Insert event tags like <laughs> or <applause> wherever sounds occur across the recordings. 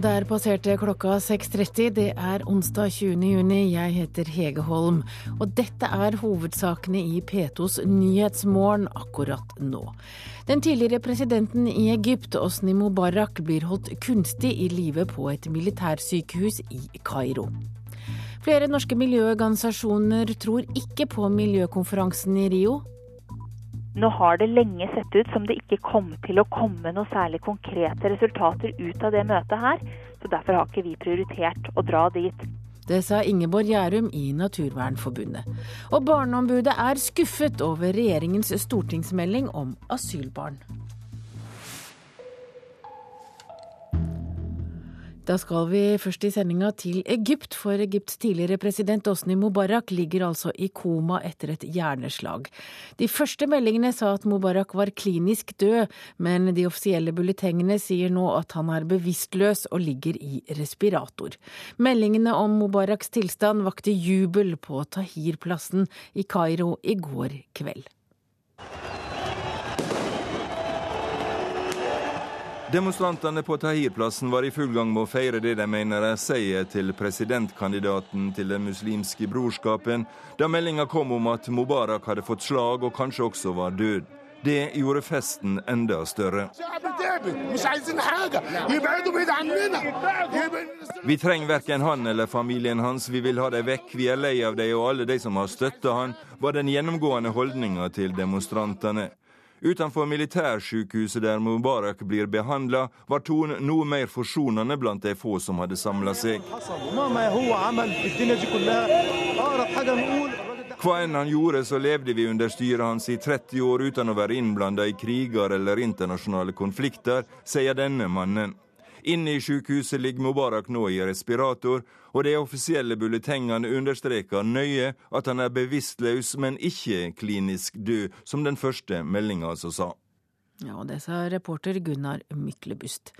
Og der passerte klokka 6.30. Det er onsdag 20. juni. Jeg heter Hege Holm. Og dette er hovedsakene i P2s Nyhetsmorgen akkurat nå. Den tidligere presidenten i Egypt, Osni Mubarak, blir holdt kunstig i live på et militærsykehus i Kairo. Flere norske miljøorganisasjoner tror ikke på miljøkonferansen i Rio. Nå har det lenge sett ut som det ikke kom til å komme noe særlig konkrete resultater ut av det møtet her. Så derfor har ikke vi prioritert å dra dit. Det sa Ingeborg Gjærum i Naturvernforbundet. Og Barneombudet er skuffet over regjeringens stortingsmelding om asylbarn. Da skal vi først i sendinga til Egypt, for Egypts tidligere president Osni Mubarak ligger altså i koma etter et hjerneslag. De første meldingene sa at Mubarak var klinisk død, men de offisielle bulletengene sier nå at han er bevisstløs og ligger i respirator. Meldingene om Mubaraks tilstand vakte jubel på Tahir-plassen i Kairo i går kveld. Demonstrantene på Tahir-plassen var i full gang med å feire det de mener er seier til presidentkandidaten til Den muslimske brorskapen, da meldinga kom om at Mubarak hadde fått slag og kanskje også var død. Det gjorde festen enda større. Vi trenger verken han eller familien hans, vi vil ha dem vekk, vi er lei av dem og alle de som har støtta han, var den gjennomgående holdninga til demonstrantene. Utenfor militærsykehuset der Mubarak blir behandla, var tonen noe mer forsonende blant de få som hadde samla seg. Hva enn han gjorde, så levde vi under styret hans i 30 år uten å være innblanda i kriger eller internasjonale konflikter, sier denne mannen. Inne i sykehuset ligger Mubarak nå i respirator, og de offisielle bulletengene understreker nøye at han er bevisstløs, men ikke klinisk død, som den første meldinga altså sa. Ja, og det sa reporter Gunnar Myklebust.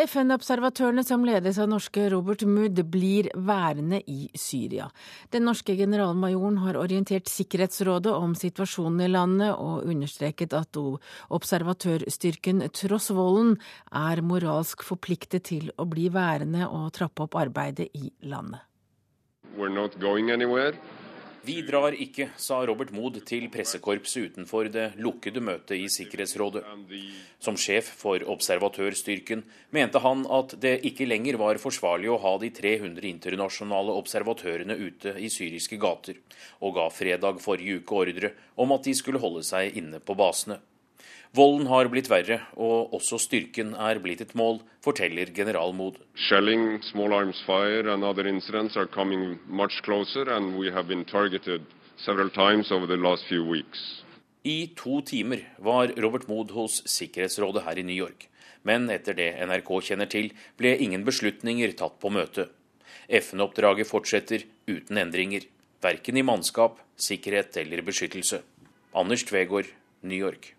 FN-observatørene som ledes av norske Robert Mood, blir værende i Syria. Den norske generalmajoren har orientert Sikkerhetsrådet om situasjonen i landet, og understreket at observatørstyrken tross volden er moralsk forpliktet til å bli værende og trappe opp arbeidet i landet. We're not going anywhere. Vi drar ikke, sa Robert Mood til pressekorpset utenfor det lukkede møtet i Sikkerhetsrådet. Som sjef for observatørstyrken mente han at det ikke lenger var forsvarlig å ha de 300 internasjonale observatørene ute i syriske gater, og ga fredag forrige uke ordre om at de skulle holde seg inne på basene. Volden har blitt verre, og også styrken er blitt et mål, forteller general Mood. Shelling, small arms fire and other incidents are coming much closer, and we have been targeted several times over the last few weeks. I to timer var Robert Mood hos Sikkerhetsrådet her i New York. Men etter det NRK kjenner til, ble ingen beslutninger tatt på møtet. FN-oppdraget fortsetter uten endringer. Verken i mannskap, sikkerhet eller beskyttelse. Anders Tvegård, New York.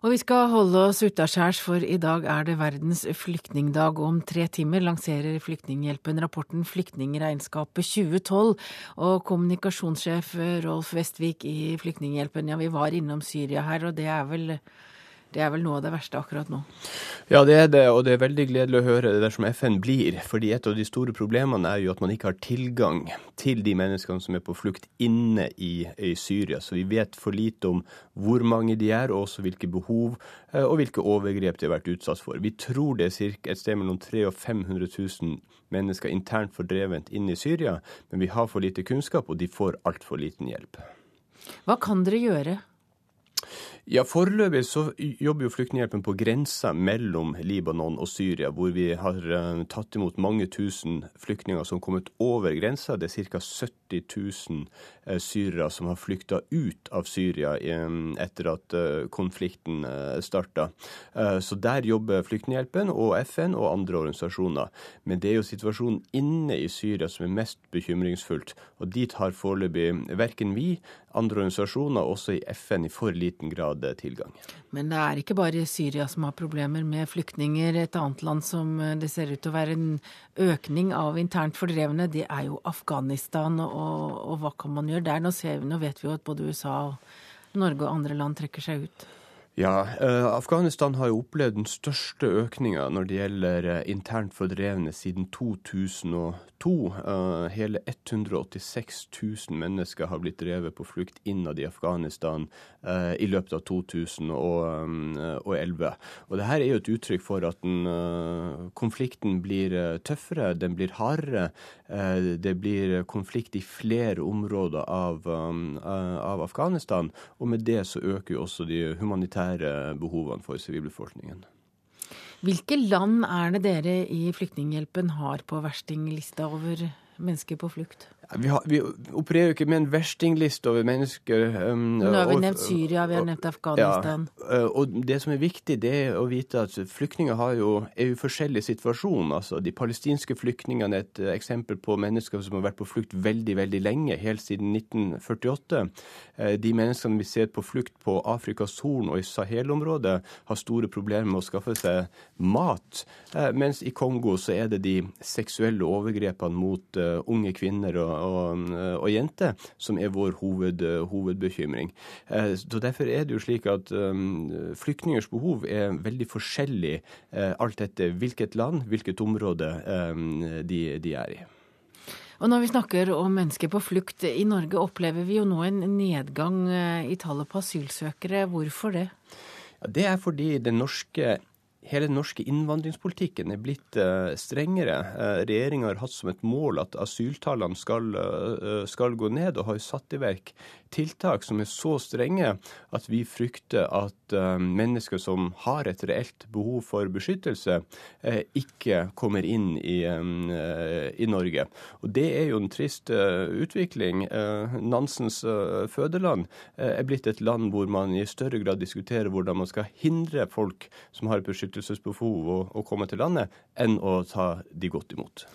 Og vi skal holde oss utaskjærs, for i dag er det verdens flyktningdag. Om tre timer lanserer Flyktninghjelpen rapporten Flyktningregnskapet 2012. Og kommunikasjonssjef Rolf Vestvik i Flyktninghjelpen, ja vi var innom Syria her, og det er vel det er vel noe av det verste akkurat nå? Ja, det er det, og det er veldig gledelig å høre det dersom FN blir. fordi et av de store problemene er jo at man ikke har tilgang til de menneskene som er på flukt inne i, i Syria. Så vi vet for lite om hvor mange de er, og også hvilke behov eh, og hvilke overgrep de har vært utsatt for. Vi tror det er cirka et sted mellom 300 og 500 000 mennesker internt fordrevent inne i Syria, men vi har for lite kunnskap, og de får altfor liten hjelp. Hva kan dere gjøre? Ja, Foreløpig så jobber jo Flyktninghjelpen på grensa mellom Libanon og Syria, hvor vi har uh, tatt imot mange tusen flyktninger som har kommet over grensa. Det er ca. 70 000 uh, syrere som har flykta ut av Syria um, etter at konflikten starta. så der jobber Flyktninghjelpen og FN og andre organisasjoner. Men det er jo situasjonen inne i Syria som er mest bekymringsfullt. Og dit har foreløpig verken vi, andre organisasjoner, også i FN, i for liten liten grad tilgang. Men det er ikke bare Syria som har problemer med flyktninger. Et annet land som det ser ut til å være en økning av internt fordrevne, det er jo Afghanistan. Og, og hva kan man gjøre der? Nå, ser, nå vet vi jo at både USA og Norge og andre land trekker seg ut. Ja, eh, Afghanistan har jo opplevd den største økninga når det gjelder eh, internt fordrevne siden 2002. Uh, hele 186 000 mennesker har blitt drevet på flukt innad i Afghanistan i løpet av 2011. Og det her er jo et uttrykk for at den, konflikten blir tøffere, den blir hardere. det blir konflikt i flere områder av, av Afghanistan, og med det så øker jo også de humanitære behovene for sivilbefolkningen. Hvilke land er det dere i Flyktninghjelpen har på verstinglista over mennesker på flukt? Vi, har, vi, opererer jo ikke med en verstingliste over mennesker. Um, Nå har vi og, nevnt Syria, vi har nevnt Afghanistan. Ja, og det som er viktig, det er å vite at flyktninger har jo, er jo forskjellig situasjon. Altså, de palestinske flyktningene er et eksempel på mennesker som har vært på flukt veldig, veldig lenge, helt siden 1948. Eh, de menneskene vi ser på flukt på Afrikas Horn og i Sahel-området, har store problemer med å skaffe seg mat. Eh, mens i Kongo så er det de seksuelle overgrepene mot unge kvinner og og, og jenter, som er vår hoved, hovedbekymring. Eh, så Derfor er det jo slik at um, flyktningers behov er veldig forskjellig eh, alt etter hvilket land, hvilket område de, de er i. Og når vi snakker om mennesker på flukt, i Norge opplever vi jo nå en nedgang eh, i tallet på asylsøkere. Hvorfor det? Ja, det er fordi den norske hele den norske innvandringspolitikken er blitt uh, strengere. Uh, Regjeringa har hatt som et mål at asyltallene skal, uh, skal, gå ned, og har satt i verk tiltak som er så strenge at vi frykter at mennesker som har et reelt behov for beskyttelse, ikke kommer inn i, i, Norge. Og Det er jo en trist utvikling. Nansens fødeland er blitt et land hvor man i større grad diskuterer hvordan man skal hindre folk som har et beskyttelsesbehov å, å komme til landet, enn å ta de godt imot.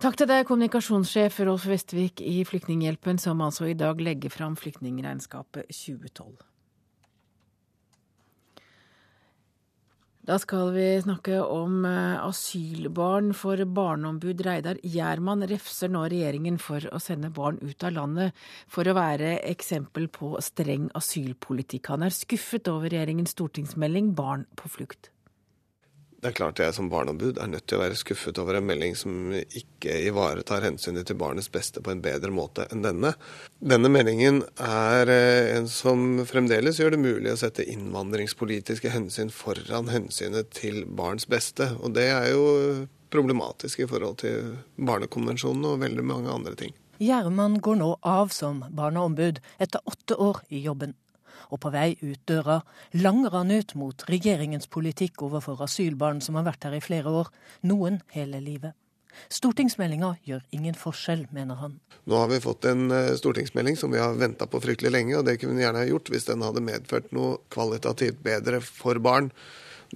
Takk til deg, kommunikasjonssjef Rolf Vestvik i Flyktninghjelpen, som altså i dag legger fram flyktningregnskapet 2012. Da skal vi snakke om eh, asylbarn, for barneombud Reidar Gjerman refser nå regjeringen for å sende barn ut av landet for å være eksempel på streng asylpolitikk. Han er skuffet over regjeringens stortingsmelding Barn på flukt. Det er klart jeg som barneombud er nødt til å være skuffet over en melding som ikke ivaretar hensynet til barnets beste på en bedre måte enn denne. Denne meldingen er eh, en som fremdeles gjør det mulig å sette innvandringspolitiske hensyn foran hensynet til barns beste. Og det er jo problematisk i forhold til barnekonvensjonen og veldig mange andre ting. Gjerman går nå av som barneombud etter åtte år i jobben og på vei ut døra langer han ut mot regjeringens politikk overfor asylbarn som har vært her i flere år, noen hele livet. Stortingsmeldinga gjør ingen forskjell, mener han. Nå har vi fått en eh, stortingsmelding som vi har venta på fryktelig lenge, og det kunne vi gjerne ha gjort hvis den hadde medført noe kvalitativt bedre for barn.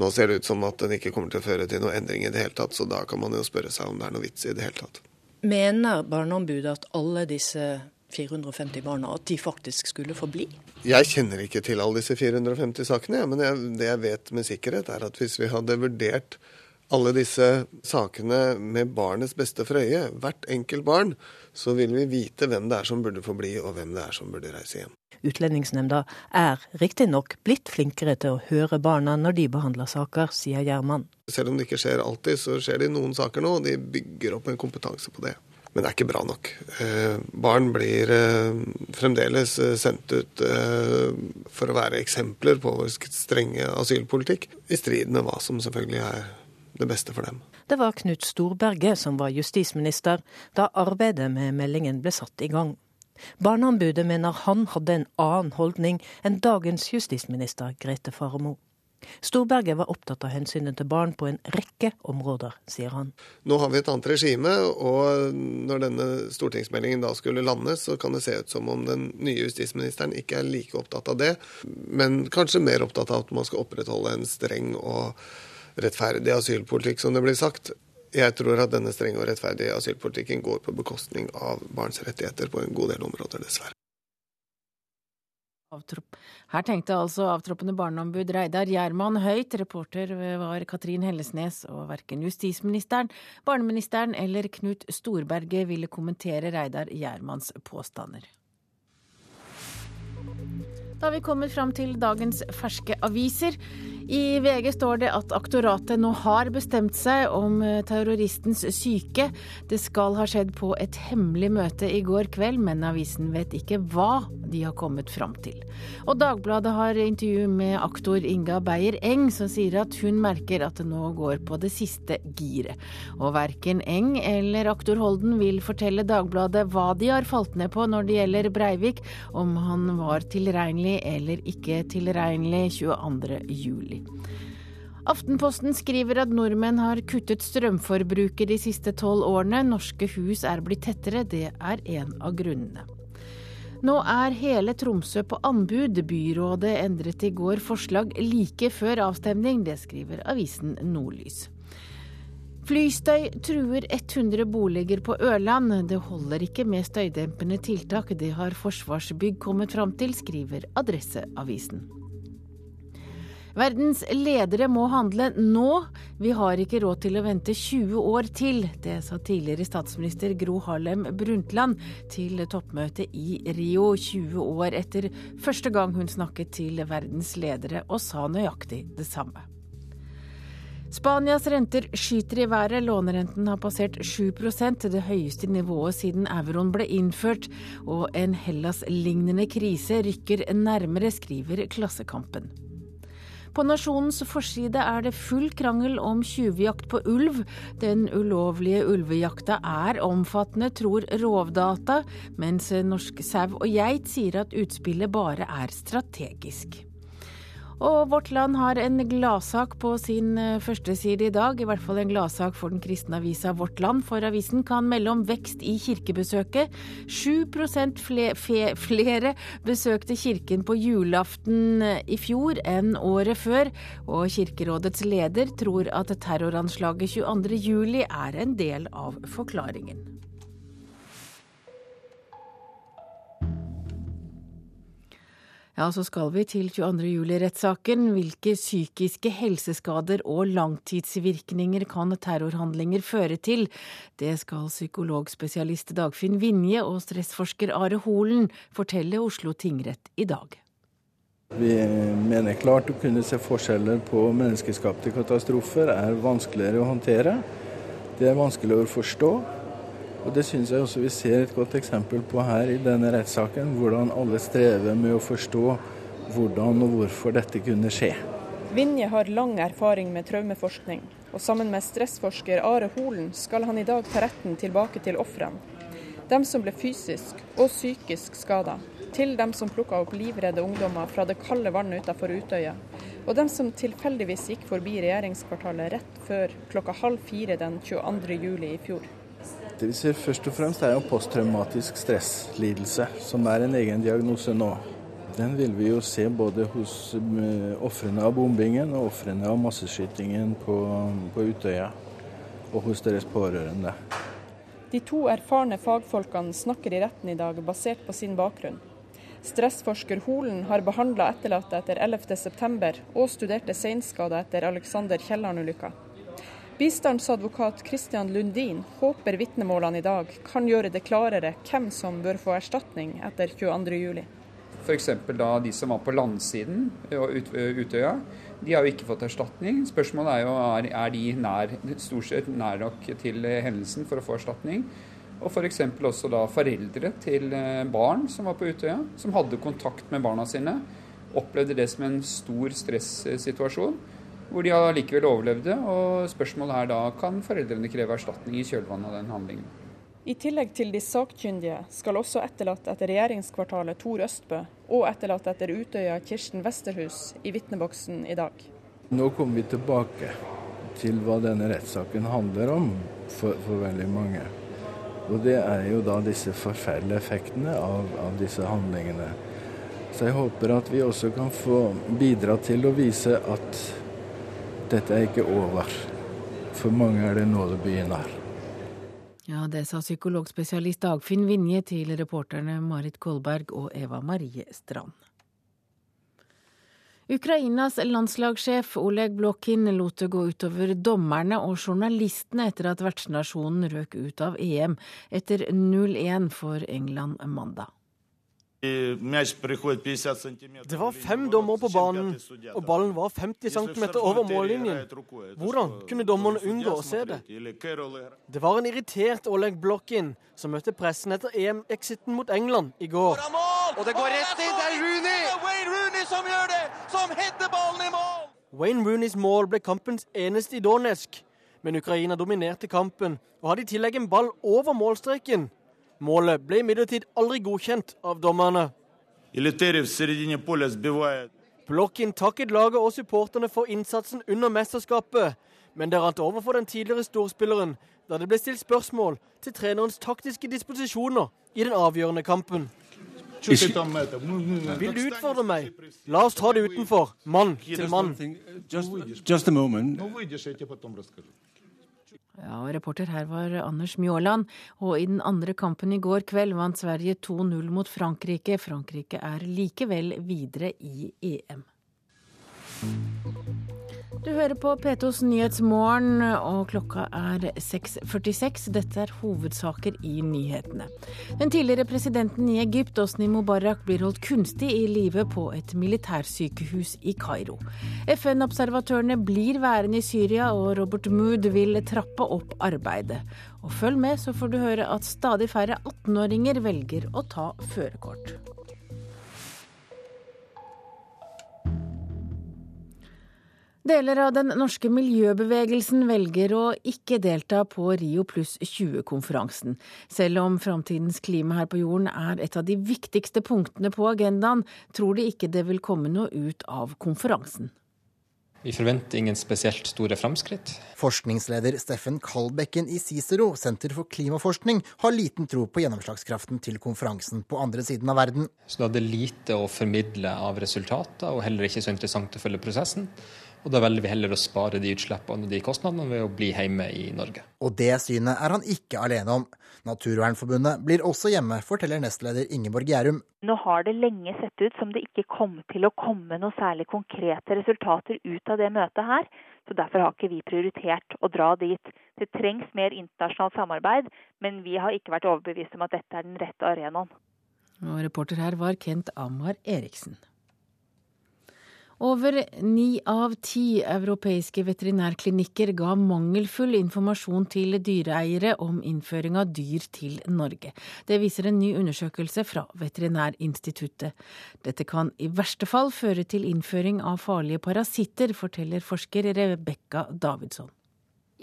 Nå ser det ut som at den ikke kommer til å føre til noe endring i det hele tatt, så da kan man jo spørre seg om det er noe vits i det hele tatt. Mener Barneombudet at alle disse 450 barna, at de faktisk skulle få bli? Jeg kjenner ikke til alle disse 450 sakene, men jeg, det jeg vet med sikkerhet, er at hvis vi hadde vurdert alle disse sakene med barnets beste for øye, hvert enkelt barn, så ville vi vite hvem det er som burde få bli, og hvem det er som burde reise hjem. Utlendingsnemnda er riktignok blitt flinkere til å høre barna når de behandler saker, sier Gjerman. Selv om det ikke skjer alltid, så skjer det i noen saker nå, og de bygger opp en kompetanse på det. Men det er ikke bra nok. Eh, barn blir eh, fremdeles eh, sendt ut for å være eksempler på vår strenge asylpolitikk, i strid med hva som selvfølgelig er det beste for dem. Det var Knut Storberget som var justisminister da arbeidet med meldingen ble satt i gang. Barneombudet mener han hadde en annen holdning enn dagens justisminister Grete Faremo. Storberget var opptatt av hensynet til barn på en rekke områder, sier han. Nå har vi et annet regime, og når denne stortingsmeldingen da skulle landes, så kan det se ut som om den nye justisministeren ikke er like opptatt av det, men kanskje mer opptatt av at man skal opprettholde en streng og rettferdig asylpolitikk, som det blir sagt. Jeg tror at denne strenge og rettferdige asylpolitikken går på bekostning av barns rettigheter på en god del områder, dessverre. Her tenkte altså avtroppende barneombud Reidar Gjerman høyt. Reporter var Katrin Hellesnes, og verken justisministeren, barneministeren eller Knut Storberget ville kommentere Reidar Gjermans påstander. Da har vi kommet fram til dagens ferske aviser. I VG står det at aktoratet nå har bestemt seg om eh, terroristens syke. Det skal ha skjedd på et hemmelig møte i går kveld, men avisen vet ikke hva de har kommet fram til. Og Dagbladet har intervju med aktor Inga Beyer Eng, som sier at hun merker at det nå går på det siste giret. Og verken Eng eller aktor Holden vil fortelle Dagbladet hva de har falt ned på når det gjelder Breivik, om han var tilregnelig eller ikke tilregnelig 22. juli. Aftenposten skriver at nordmenn har kuttet strømforbruket de siste tolv årene. Norske hus er blitt tettere, det er en av grunnene. Nå er hele Tromsø på anbud. Byrådet endret i går forslag like før avstemning. Det skriver avisen Nordlys. Flystøy truer 100 boliger på Ørland. Det holder ikke med støydempende tiltak, det har Forsvarsbygg kommet fram til, skriver Adresseavisen. Verdens ledere må handle nå. Vi har ikke råd til å vente 20 år til. Det sa tidligere statsminister Gro Harlem Brundtland til toppmøtet i Rio 20 år etter første gang hun snakket til verdens ledere og sa nøyaktig det samme. Spanias renter skyter i været. Lånerenten har passert 7% det høyeste nivået siden euroen ble innført. Og en Hellas-lignende krise rykker nærmere, skriver Klassekampen. På Nasjonens forside er det full krangel om tjuvjakt på ulv. Den ulovlige ulvejakta er omfattende, tror Rovdata, mens Norsk sau og geit sier at utspillet bare er strategisk. Og Vårt Land har en gladsak på sin eh, førsteside i dag, i hvert fall en gladsak for den kristne avisa Vårt Land, for avisen kan melde om vekst i kirkebesøket. 7 flere, flere besøkte kirken på julaften eh, i fjor enn året før, og Kirkerådets leder tror at terroranslaget 22.07 er en del av forklaringen. Ja, så skal vi til 22. juli-rettssaken. Hvilke psykiske helseskader og langtidsvirkninger kan terrorhandlinger føre til? Det skal psykologspesialist Dagfinn Vinje og stressforsker Are Holen fortelle Oslo tingrett i dag. Vi mener klart å kunne se forskjeller på menneskeskapte katastrofer er vanskeligere å håndtere. Det er vanskeligere å forstå. Og Det syns jeg også vi ser et godt eksempel på her i denne rettssaken. Hvordan alle strever med å forstå hvordan og hvorfor dette kunne skje. Vinje har lang erfaring med traumeforskning, og sammen med stressforsker Are Holen skal han i dag ta retten tilbake til ofrene. Dem som ble fysisk og psykisk skada, til dem som plukka opp livredde ungdommer fra det kalde vannet utenfor Utøya, og dem som tilfeldigvis gikk forbi regjeringskvartalet rett før klokka halv fire den 22. juli i fjor. Det vi ser først og fremst er jo posttraumatisk stresslidelse, som er en egen diagnose nå. Den vil vi jo se både hos eh, ofrene av bombingen og ofrene av masseskytingen på, på Utøya, og hos deres pårørende. De to erfarne fagfolkene snakker i retten i dag basert på sin bakgrunn. Stressforsker Holen har behandla etterlatte etter 11.9 og studerte seinskader etter Alexander Kielland-ulykka. Bistandsadvokat Christian Lundin håper vitnemålene i dag kan gjøre det klarere hvem som bør få erstatning etter 22.07. F.eks. da de som var på landsiden og Utøya. De har jo ikke fått erstatning. Spørsmålet er jo er, er de nær, stort sett nær nok til hendelsen for å få erstatning. Og f.eks. også da foreldre til eh, barn som var på Utøya, som hadde kontakt med barna sine. Opplevde det som en stor stressituasjon hvor de allikevel overlevde. og Spørsmålet er da kan foreldrene kreve erstatning i kjølvannet av den handlingen. I tillegg til de sakkyndige skal også etterlatt etter regjeringskvartalet Tor Østbø og etterlatt etter Utøya Kirsten Westerhus i vitneboksen i dag. Nå kommer vi tilbake til hva denne rettssaken handler om for, for, veldig mange. Og det er jo da disse forferdelige effektene av, av disse handlingene. Så jeg håper at vi også kan få bidra til å vise at dette er ikke over. For mange er det nå det begynner. Ja, det sa psykologspesialist Dagfinn Vinje til reporterne Marit Kolberg og Eva Marie Strand. Ukrainas landslagssjef Oleg Blokin lot det gå utover dommerne og journalistene etter at vertsnasjonen røk ut av EM etter 0-1 for England mandag. Det var fem dommer på banen, og ballen var 50 cm over mållinjen. Hvordan kunne dommerne unngå å se det? Det var en irritert Oleg Blokkin som møtte pressen etter EM-exiten mot England i går. Og det går rett inn! Det er Rooney! Det er Wayne Rooney som gjør det! Som header ballen i mål! Wayne Rooneys mål ble kampens eneste i Donetsk, men Ukraina dominerte kampen og hadde i tillegg en ball over målstreken. Målet ble imidlertid aldri godkjent av dommerne. Plokkin takket laget og supporterne for innsatsen under mesterskapet, men det rant over for den tidligere storspilleren da det ble stilt spørsmål til trenerens taktiske disposisjoner i den avgjørende kampen. Vil du utfordre meg? La oss ta det utenfor, mann til mann. Just a moment. Ja, og Reporter her var Anders Mjåland. Og i den andre kampen i går kveld vant Sverige 2-0 mot Frankrike. Frankrike er likevel videre i EM. Du hører på P2s Nyhetsmorgen, og klokka er 6.46. Dette er hovedsaker i nyhetene. Den tidligere presidenten i Egypt, Osni Mubarak, blir holdt kunstig i live på et militærsykehus i Kairo. FN-observatørene blir værende i Syria, og Robert Mood vil trappe opp arbeidet. Og følg med, så får du høre at stadig færre 18-åringer velger å ta førerkort. Deler av den norske miljøbevegelsen velger å ikke delta på Rio pluss 20-konferansen. Selv om framtidens klima her på jorden er et av de viktigste punktene på agendaen, tror de ikke det vil komme noe ut av konferansen. Vi forventer ingen spesielt store framskritt. Forskningsleder Steffen Kalbekken i Cicero, Senter for klimaforskning, har liten tro på gjennomslagskraften til konferansen på andre siden av verden. Så det hadde lite å formidle av resultater, og heller ikke så interessant å følge prosessen. Og da velger vi heller å spare de utslippene og de kostnadene ved å bli hjemme i Norge. Og det synet er han ikke alene om. Naturvernforbundet blir også hjemme, forteller nestleder Ingeborg Gjærum. Nå har det lenge sett ut som det ikke kom til å komme noe særlig konkrete resultater ut av det møtet her. Så derfor har ikke vi prioritert å dra dit. Det trengs mer internasjonalt samarbeid, men vi har ikke vært overbevist om at dette er den rette arenaen. Og reporter her var Kent Amar Eriksen. Over ni av ti europeiske veterinærklinikker ga mangelfull informasjon til dyreeiere om innføring av dyr til Norge. Det viser en ny undersøkelse fra Veterinærinstituttet. Dette kan i verste fall føre til innføring av farlige parasitter, forteller forsker Rebekka Davidsson.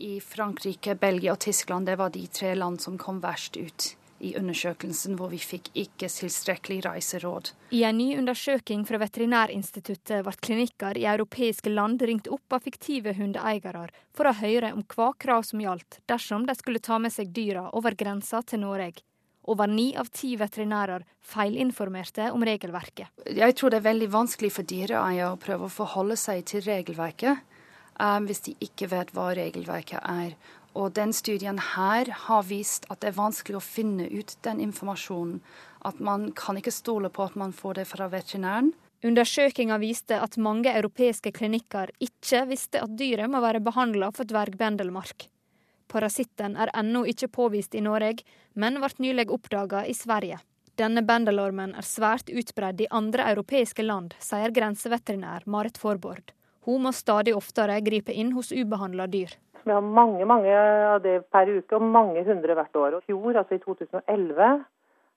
I Frankrike, Belgia og Tyskland det var de tre land som kom verst ut i undersøkelsen hvor vi fikk ikke tilstrekkelig reiseråd. I en ny undersøking fra Veterinærinstituttet ble klinikker i europeiske land ringt opp av fiktive hundeeiere for å høre om hva krav som gjaldt dersom de skulle ta med seg dyra over grensa til Norge. Over ni av ti veterinærer feilinformerte om regelverket. Jeg tror det er veldig vanskelig for dyreeiere å prøve å forholde seg til regelverket um, hvis de ikke vet hva regelverket er. Og den studien her har vist at det er vanskelig å finne ut den informasjonen. At man kan ikke stole på at man får det fra veterinæren. Undersøkinga viste at mange europeiske klinikker ikke visste at dyret må være behandla for dvergbendelmark. Parasitten er ennå ikke påvist i Norge, men ble nylig oppdaga i Sverige. Denne bendelormen er svært utbredt i andre europeiske land, sier grenseveterinær Marit Forborg. Hun må stadig oftere gripe inn hos ubehandla dyr. Vi har mange mange av det per uke, og mange hundre hvert år. Og fjor, altså i 2011,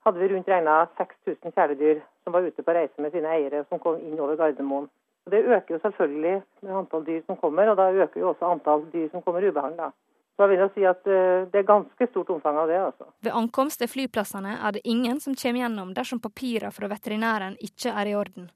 hadde vi rundt regna 6000 kjæledyr som var ute på reise med sine eiere, som kom inn over Gardermoen. Og Det øker jo selvfølgelig med antall dyr som kommer, og da øker jo også antall dyr som kommer ubehandla. Så jeg vil jo si at eh, Det er ganske stort omfang av det. altså. Ved ankomst til flyplassene er det ingen som kommer gjennom dersom papirene fra veterinæren ikke er i orden.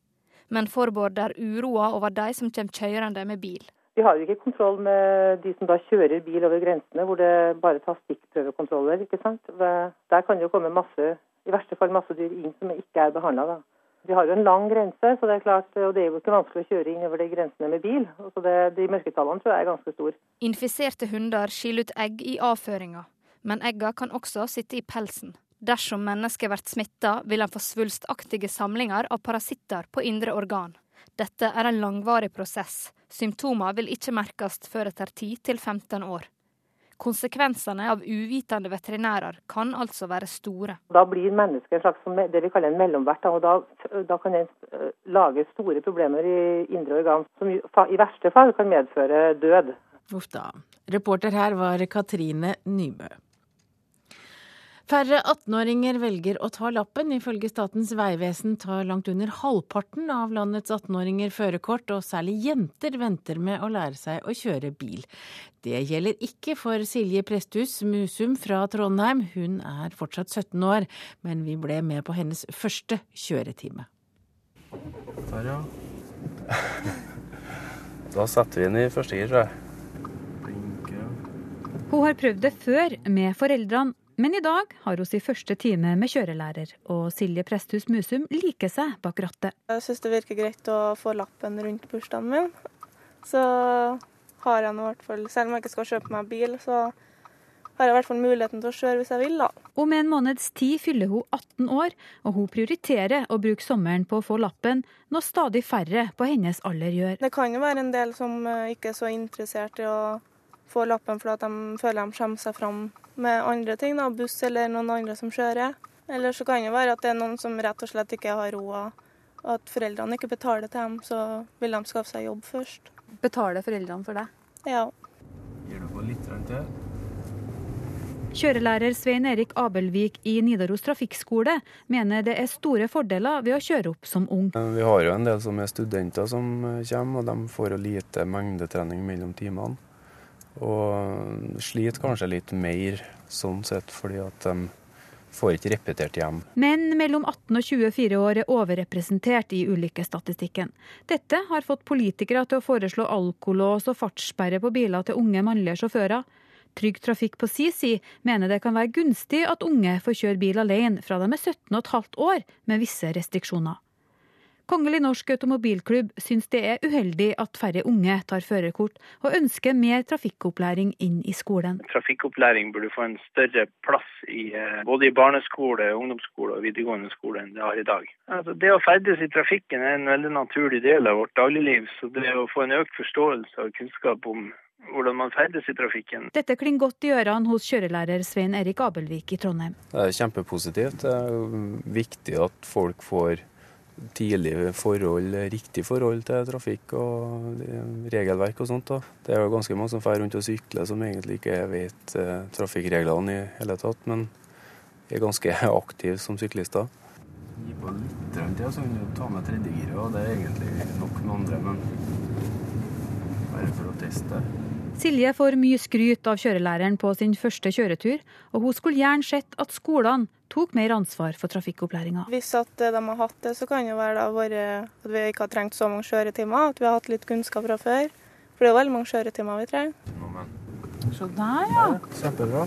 Men forbereder er uroa over de som kommer kjørende med bil. Vi har jo ikke kontroll med de som da kjører bil over grensene, hvor det bare tas stikkprøvekontroller. ikke sant? Der kan det jo komme masse, i verste fall masse dyr inn som ikke er behandla. Vi har jo en lang grense, så det er klart, og det er jo ikke vanskelig å kjøre inn over de grensene med bil. Så det, De mørketallene tror jeg er ganske store. Infiserte hunder skiller ut egg i avføringa, men egga kan også sitte i pelsen. Dersom mennesket blir smitta, vil en få svulstaktige samlinger av parasitter på indre organ. Dette er en langvarig prosess. Symptomer vil ikke merkes før etter 10-15 år. Konsekvensene av uvitende veterinærer kan altså være store. Da blir mennesket en slags det vi kaller en mellomvert, og da, da kan den eh, lage store problemer i indre organ, som i verste fall kan medføre død. Uff da. Reporter her var Katrine Nybø. Færre 18-åringer velger å ta lappen. Ifølge Statens vegvesen tar langt under halvparten av landets 18-åringer førerkort, og særlig jenter venter med å lære seg å kjøre bil. Det gjelder ikke for Silje Presthus Musum fra Trondheim. Hun er fortsatt 17 år, men vi ble med på hennes første kjøretime. Der, ja. <laughs> Da setter vi inn i første gir, tror jeg. Hun har prøvd det før med foreldrene, men i dag har hun sin første time med kjørelærer, og Silje Presthus Musum liker seg bak rattet. Jeg syns det virker greit å få lappen rundt bursdagen min. Så har jeg nå i hvert fall, selv om jeg ikke skal kjøpe meg bil, så har jeg i hvert fall muligheten til å kjøre hvis jeg vil, da. Om en måneds tid fyller hun 18 år, og hun prioriterer å bruke sommeren på å få lappen, når stadig færre på hennes alder gjør. Det kan jo være en del som eh, ikke er så interessert i å få lappen fordi de føler de kommer seg fram med andre ting, da, buss eller noen andre som kjører. Eller så kan det være at det er noen som rett og slett ikke har råd, og at foreldrene ikke betaler til dem, så vil de skaffe seg jobb først. Betaler foreldrene for deg? Ja. Gir du på litt til? Kjørelærer Svein Erik Abelvik i Nidaros trafikkskole mener det er store fordeler ved å kjøre opp som ung. Vi har jo en del som er studenter som kommer, og de får lite mengdetrening mellom timene. Og sliter kanskje litt mer sånn sett, fordi at de får ikke repetert hjem. Menn mellom 18 og 24 år er overrepresentert i ulykkesstatistikken. Dette har fått politikere til å foreslå alkolås og fartssperre på biler til unge mannlige sjåfører. Trygg Trafikk på si side mener det kan være gunstig at unge får kjøre bil alene fra de er 17,5 år, med visse restriksjoner. Kongelig norsk automobilklubb syns det er uheldig at færre unge tar førerkort, og ønsker mer trafikkopplæring inn i skolen. Trafikkopplæring burde få en større plass i, eh, både i barneskole, ungdomsskole og videregående skole enn det har i dag. Altså, det å ferdes i trafikken er en veldig naturlig del av vårt dagligliv, så det å få en økt forståelse og kunnskap om hvordan man ferdes i trafikken. Dette klinger godt i ørene hos kjørelærer Svein Erik Abelvik i Trondheim. Det er kjempepositivt. Det er viktig at folk får tidlige forhold, riktig forhold til trafikk og regelverk og sånt. Da. Det er jo ganske mange som drar rundt og sykler som egentlig ikke vet eh, trafikkreglene i hele tatt, men er ganske <laughs> aktive som syklister. Gi på litt til, så kan du ta med tredjegiret, og det er egentlig nok med andre, men bare for å teste. Silje får mye skryt av kjørelæreren på sin første kjøretur, og hun skulle gjerne sett at skolene tok mer ansvar for trafikkopplæringa. Hvis at de har hatt det, så kan det være at vi ikke har trengt så mange kjøretimer, at vi har hatt litt kunnskap fra før. For det er veldig mange kjøretimer vi trenger. Se der, ja. Kjempebra.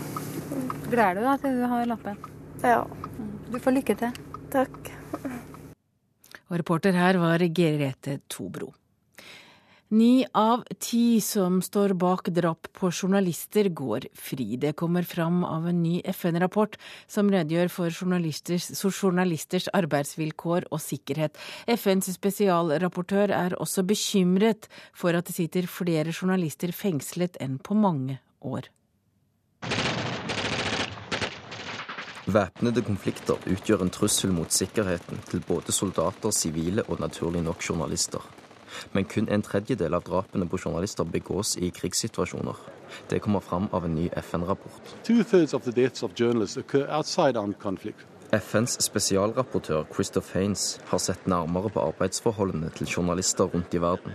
Gleder du deg til du har lappen? Ja. Du får lykke til. Takk. Og reporter her var Gerete Tobro. Ni av ti som står bak drap på journalister, går fri. Det kommer fram av en ny FN-rapport som redegjør for journalisters, journalisters, arbeidsvilkår og sikkerhet. FNs spesialrapportør er også bekymret for at det sitter flere journalister fengslet enn på mange år. Væpnede konflikter utgjør en trussel mot sikkerheten til både soldater, sivile og naturlig nok journalister. Men kun en tredjedel av drapene på journalister begås i krigssituasjoner. Det kommer fram av en ny FN-rapport. FNs spesialrapportør Christoph Haines har sett nærmere på arbeidsforholdene til journalister rundt i verden.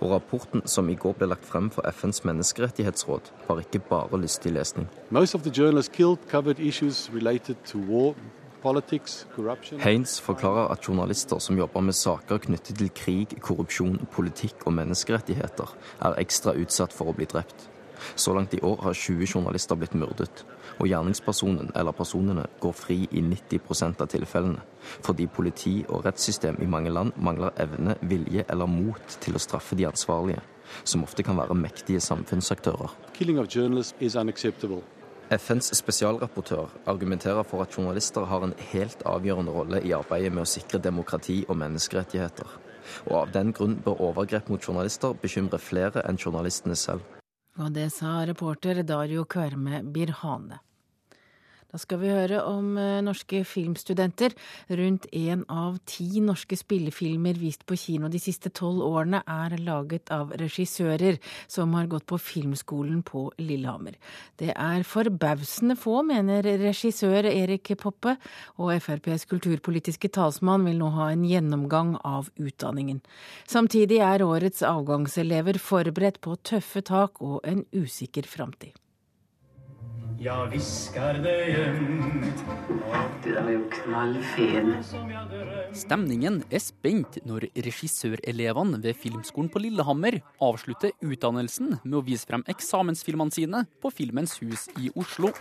Og rapporten som i går ble lagt frem for FNs menneskerettighetsråd, var ikke bare lystig lesning. Most of the journalists killed covered issues related to war, Haines forklarer at journalister som jobber med saker knyttet til krig, korrupsjon, politikk og menneskerettigheter, er ekstra utsatt for å bli drept. Så langt i år har 20 journalister blitt myrdet, og gjerningspersonen eller personene går fri i 90% av tilfellene, fordi politi og rettssystem i mange land mangler evne, vilje eller mot til å straffe de ansvarlige, som ofte kan være mektige samfunnsaktører. FNs spesialrapportør argumenterer for at journalister har en helt avgjørende rolle i arbeidet med å sikre demokrati og menneskerettigheter. Og av den grunn bør overgrep mot journalister bekymre flere enn journalistene selv. Og det sa reporter Dario Kverme Birhane. Da skal vi høre om eh, norske filmstudenter. Rundt én av ti norske spillefilmer vist på kino de siste tolv årene er laget av regissører som har gått på filmskolen på Lillehammer. Det er forbausende få, mener regissør Erik Poppe, og FrPs kulturpolitiske talsmann vil nå ha en gjennomgang av utdanningen. Samtidig er årets avgangselever forberedt på tøffe tak og en usikker framtid. Jeg hvisker det gjemt. Du, den er jo knallfin. Stemningen er spent når regissørelevene ved Filmskolen på Lillehammer avslutter utdannelsen med å vise frem eksamensfilmene sine på Filmens hus i Oslo.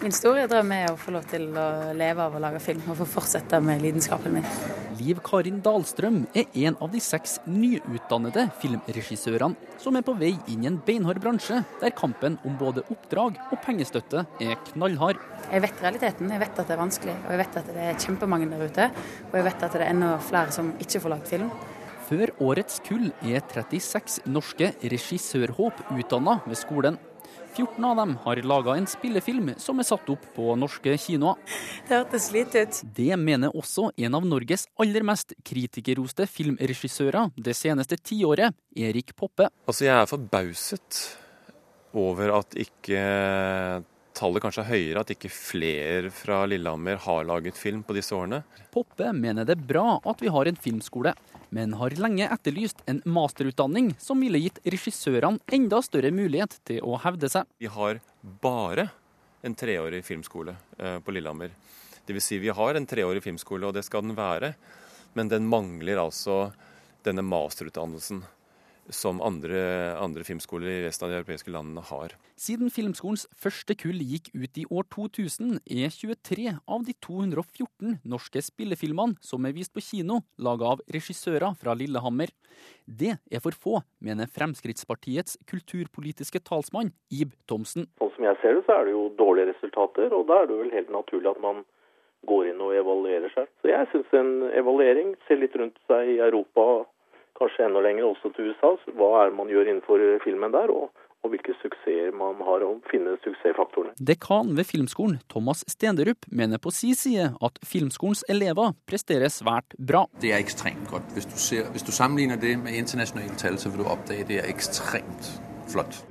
Min store drøm er å få lov til å leve av å lage film og få fortsette med lidenskapen min. Liv Karin Dahlstrøm er en av de seks nyutdannede filmregissørene som er på vei inn i en beinhard bransje der kampen om både oppdrag og pengestøtte er knallhard. Jeg vet realiteten, jeg vet at det er vanskelig, og jeg vet at det er kjempemange der ute. Og jeg vet at det er enda flere som ikke får lagt film. Før årets kull er 36 norske regissørhåp utdanna ved skolen. 14 av dem har laga en spillefilm som er satt opp på norske kinoer. Det hørtes lite ut. Det mener også en av Norges aller mest kritikerroste filmregissører det seneste tiåret, Erik Poppe. Altså, jeg er forbauset over at ikke tallet kanskje er høyere, at ikke flere fra Lillehammer har laget film på disse årene. Poppe mener det er bra at vi har en filmskole, men har lenge etterlyst en masterutdanning som ville gitt regissørene enda større mulighet til å hevde seg. Vi har bare en treårig filmskole eh, på Lillehammer. Dvs. Si vi har en treårig filmskole, og det skal den være. Men den mangler altså denne masterutdannelsen som andre, andre, filmskoler i resten av de europeiske landene har. Siden filmskolens første kull gikk ut i år 2000, er 23 av de 214 norske spillefilmene som er vist på kino, laga av regissører fra Lillehammer. Det er for få, mener Fremskrittspartiets kulturpolitiske talsmann Ib Thomsen. Sånn som jeg ser det, så er det jo dårlige resultater, og da er det vel helt naturlig at man går inn og evaluerer seg. Så jeg syns en evaluering, ser litt rundt seg i Europa kanskje enda lenger også til USA. Hva er det man gjør innenfor filmen der, og, og hvilke suksesser man har, og finne suksessfaktorene. Dekan ved Filmskolen, Thomas Stenderup, mener på si side at Filmskolens elever presterer svært bra. Det er ekstremt godt. Hvis du, ser, hvis du sammenligner det med internasjonale tall, så vil du oppdage det er ekstremt flott.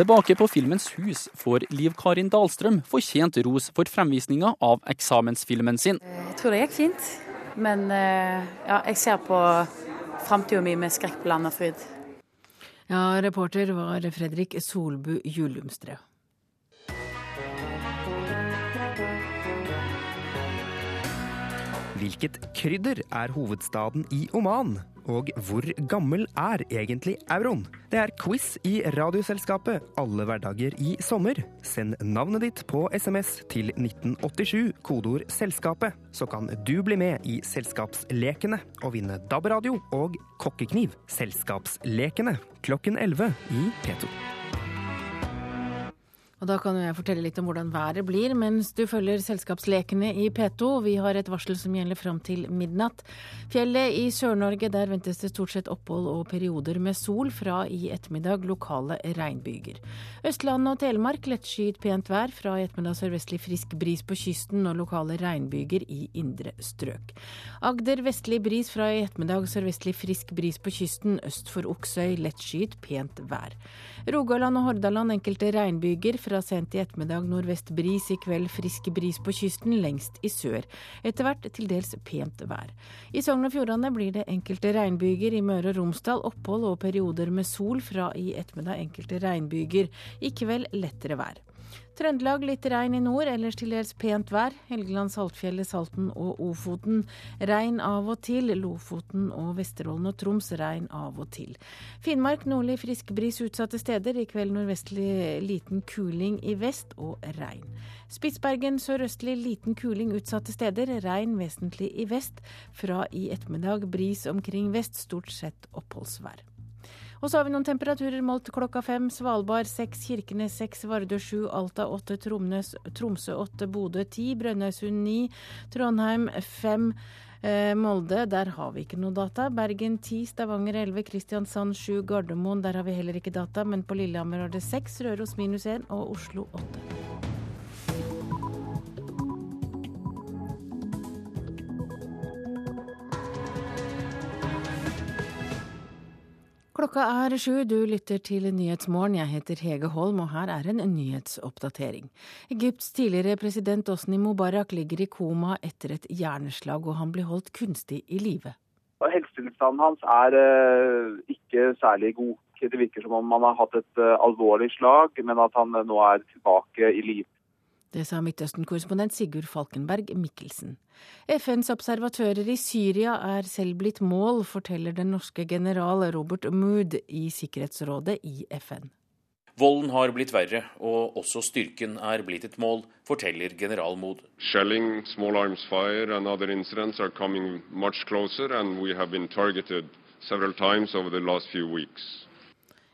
Tilbake på Filmens hus får Liv Karin Dahlstrøm fortjent ros for fremvisninga av eksamensfilmen sin. Jeg tror det gikk fint. Men eh, ja, jeg ser på framtida mi med skrekk på land og fryd. Ja, reporter var Fredrik Solbu Julumstrø. Hvilket krydder er hovedstaden i Oman? Og hvor gammel er egentlig euroen? Det er quiz i Radioselskapet alle hverdager i sommer. Send navnet ditt på SMS til 1987, kodeord 'Selskapet', så kan du bli med i Selskapslekene og vinne DAB-radio og kokkekniv. Selskapslekene klokken 11 i P2. Og da kan jeg fortelle litt om hvordan været blir mens du følger selskapslekene i P2. Vi har et varsel som gjelder fram til midnatt. Fjellet i Sør-Norge, der ventes det stort sett opphold og perioder med sol. Fra i ettermiddag lokale regnbyger. Østlandet og Telemark lettskyet pent vær. Fra i ettermiddag sørvestlig frisk bris på kysten og lokale regnbyger i indre strøk. Agder vestlig bris fra i ettermiddag sørvestlig frisk bris på kysten. Øst for Oksøy lettskyet pent vær. Rogaland og Hordaland enkelte regnbyger. Fra sent i ettermiddag nordvest bris, i kveld frisk bris på kysten, lengst i sør. Etter hvert til dels pent vær. I Sogn og Fjordane blir det enkelte regnbyger. I Møre og Romsdal opphold og perioder med sol. Fra i ettermiddag enkelte regnbyger. I kveld lettere vær. Trøndelag litt regn i nord, ellers til dels pent vær. Helgeland, Saltfjellet, Salten og Ofoten regn av og til. Lofoten og Vesterålen og Troms regn av og til. Finnmark nordlig frisk bris utsatte steder. I kveld nordvestlig liten kuling i vest og regn. Spitsbergen sørøstlig liten kuling utsatte steder. Regn vesentlig i vest. Fra i ettermiddag bris omkring vest, stort sett oppholdsvær. Og så har vi noen temperaturer målt klokka fem. Svalbard seks, Kirkenes seks, Vardø sju, Alta åtte, Tromsø åtte, Bodø ti, Brønnøysund ni, Trondheim fem. Eh, Molde, der har vi ikke noe data. Bergen 10, Stavanger 11, Kristiansand 7, Gardermoen, der har vi heller ikke data. Men på Lillehammer har det 6, Røros minus 1 og Oslo 8. Klokka er sju, du lytter til Nyhetsmorgen. Jeg heter Hege Holm, og her er en nyhetsoppdatering. Egypts tidligere president Osni Mubarak ligger i koma etter et hjerneslag, og han blir holdt kunstig i live. Helsetilstanden hans er uh, ikke særlig god. Det virker som om han har hatt et uh, alvorlig slag, men at han uh, nå er tilbake i live. Det sa Midtøsten-korrespondent Sigurd Falkenberg Mikkelsen. FNs observatører i Syria er selv blitt mål, forteller den norske general Robert Mood i Sikkerhetsrådet i FN. Volden har blitt verre, og også styrken er blitt et mål, forteller general Mood. Shelling, small arms fire and other incidents are coming much closer, and we have been targeted several times over the last few weeks.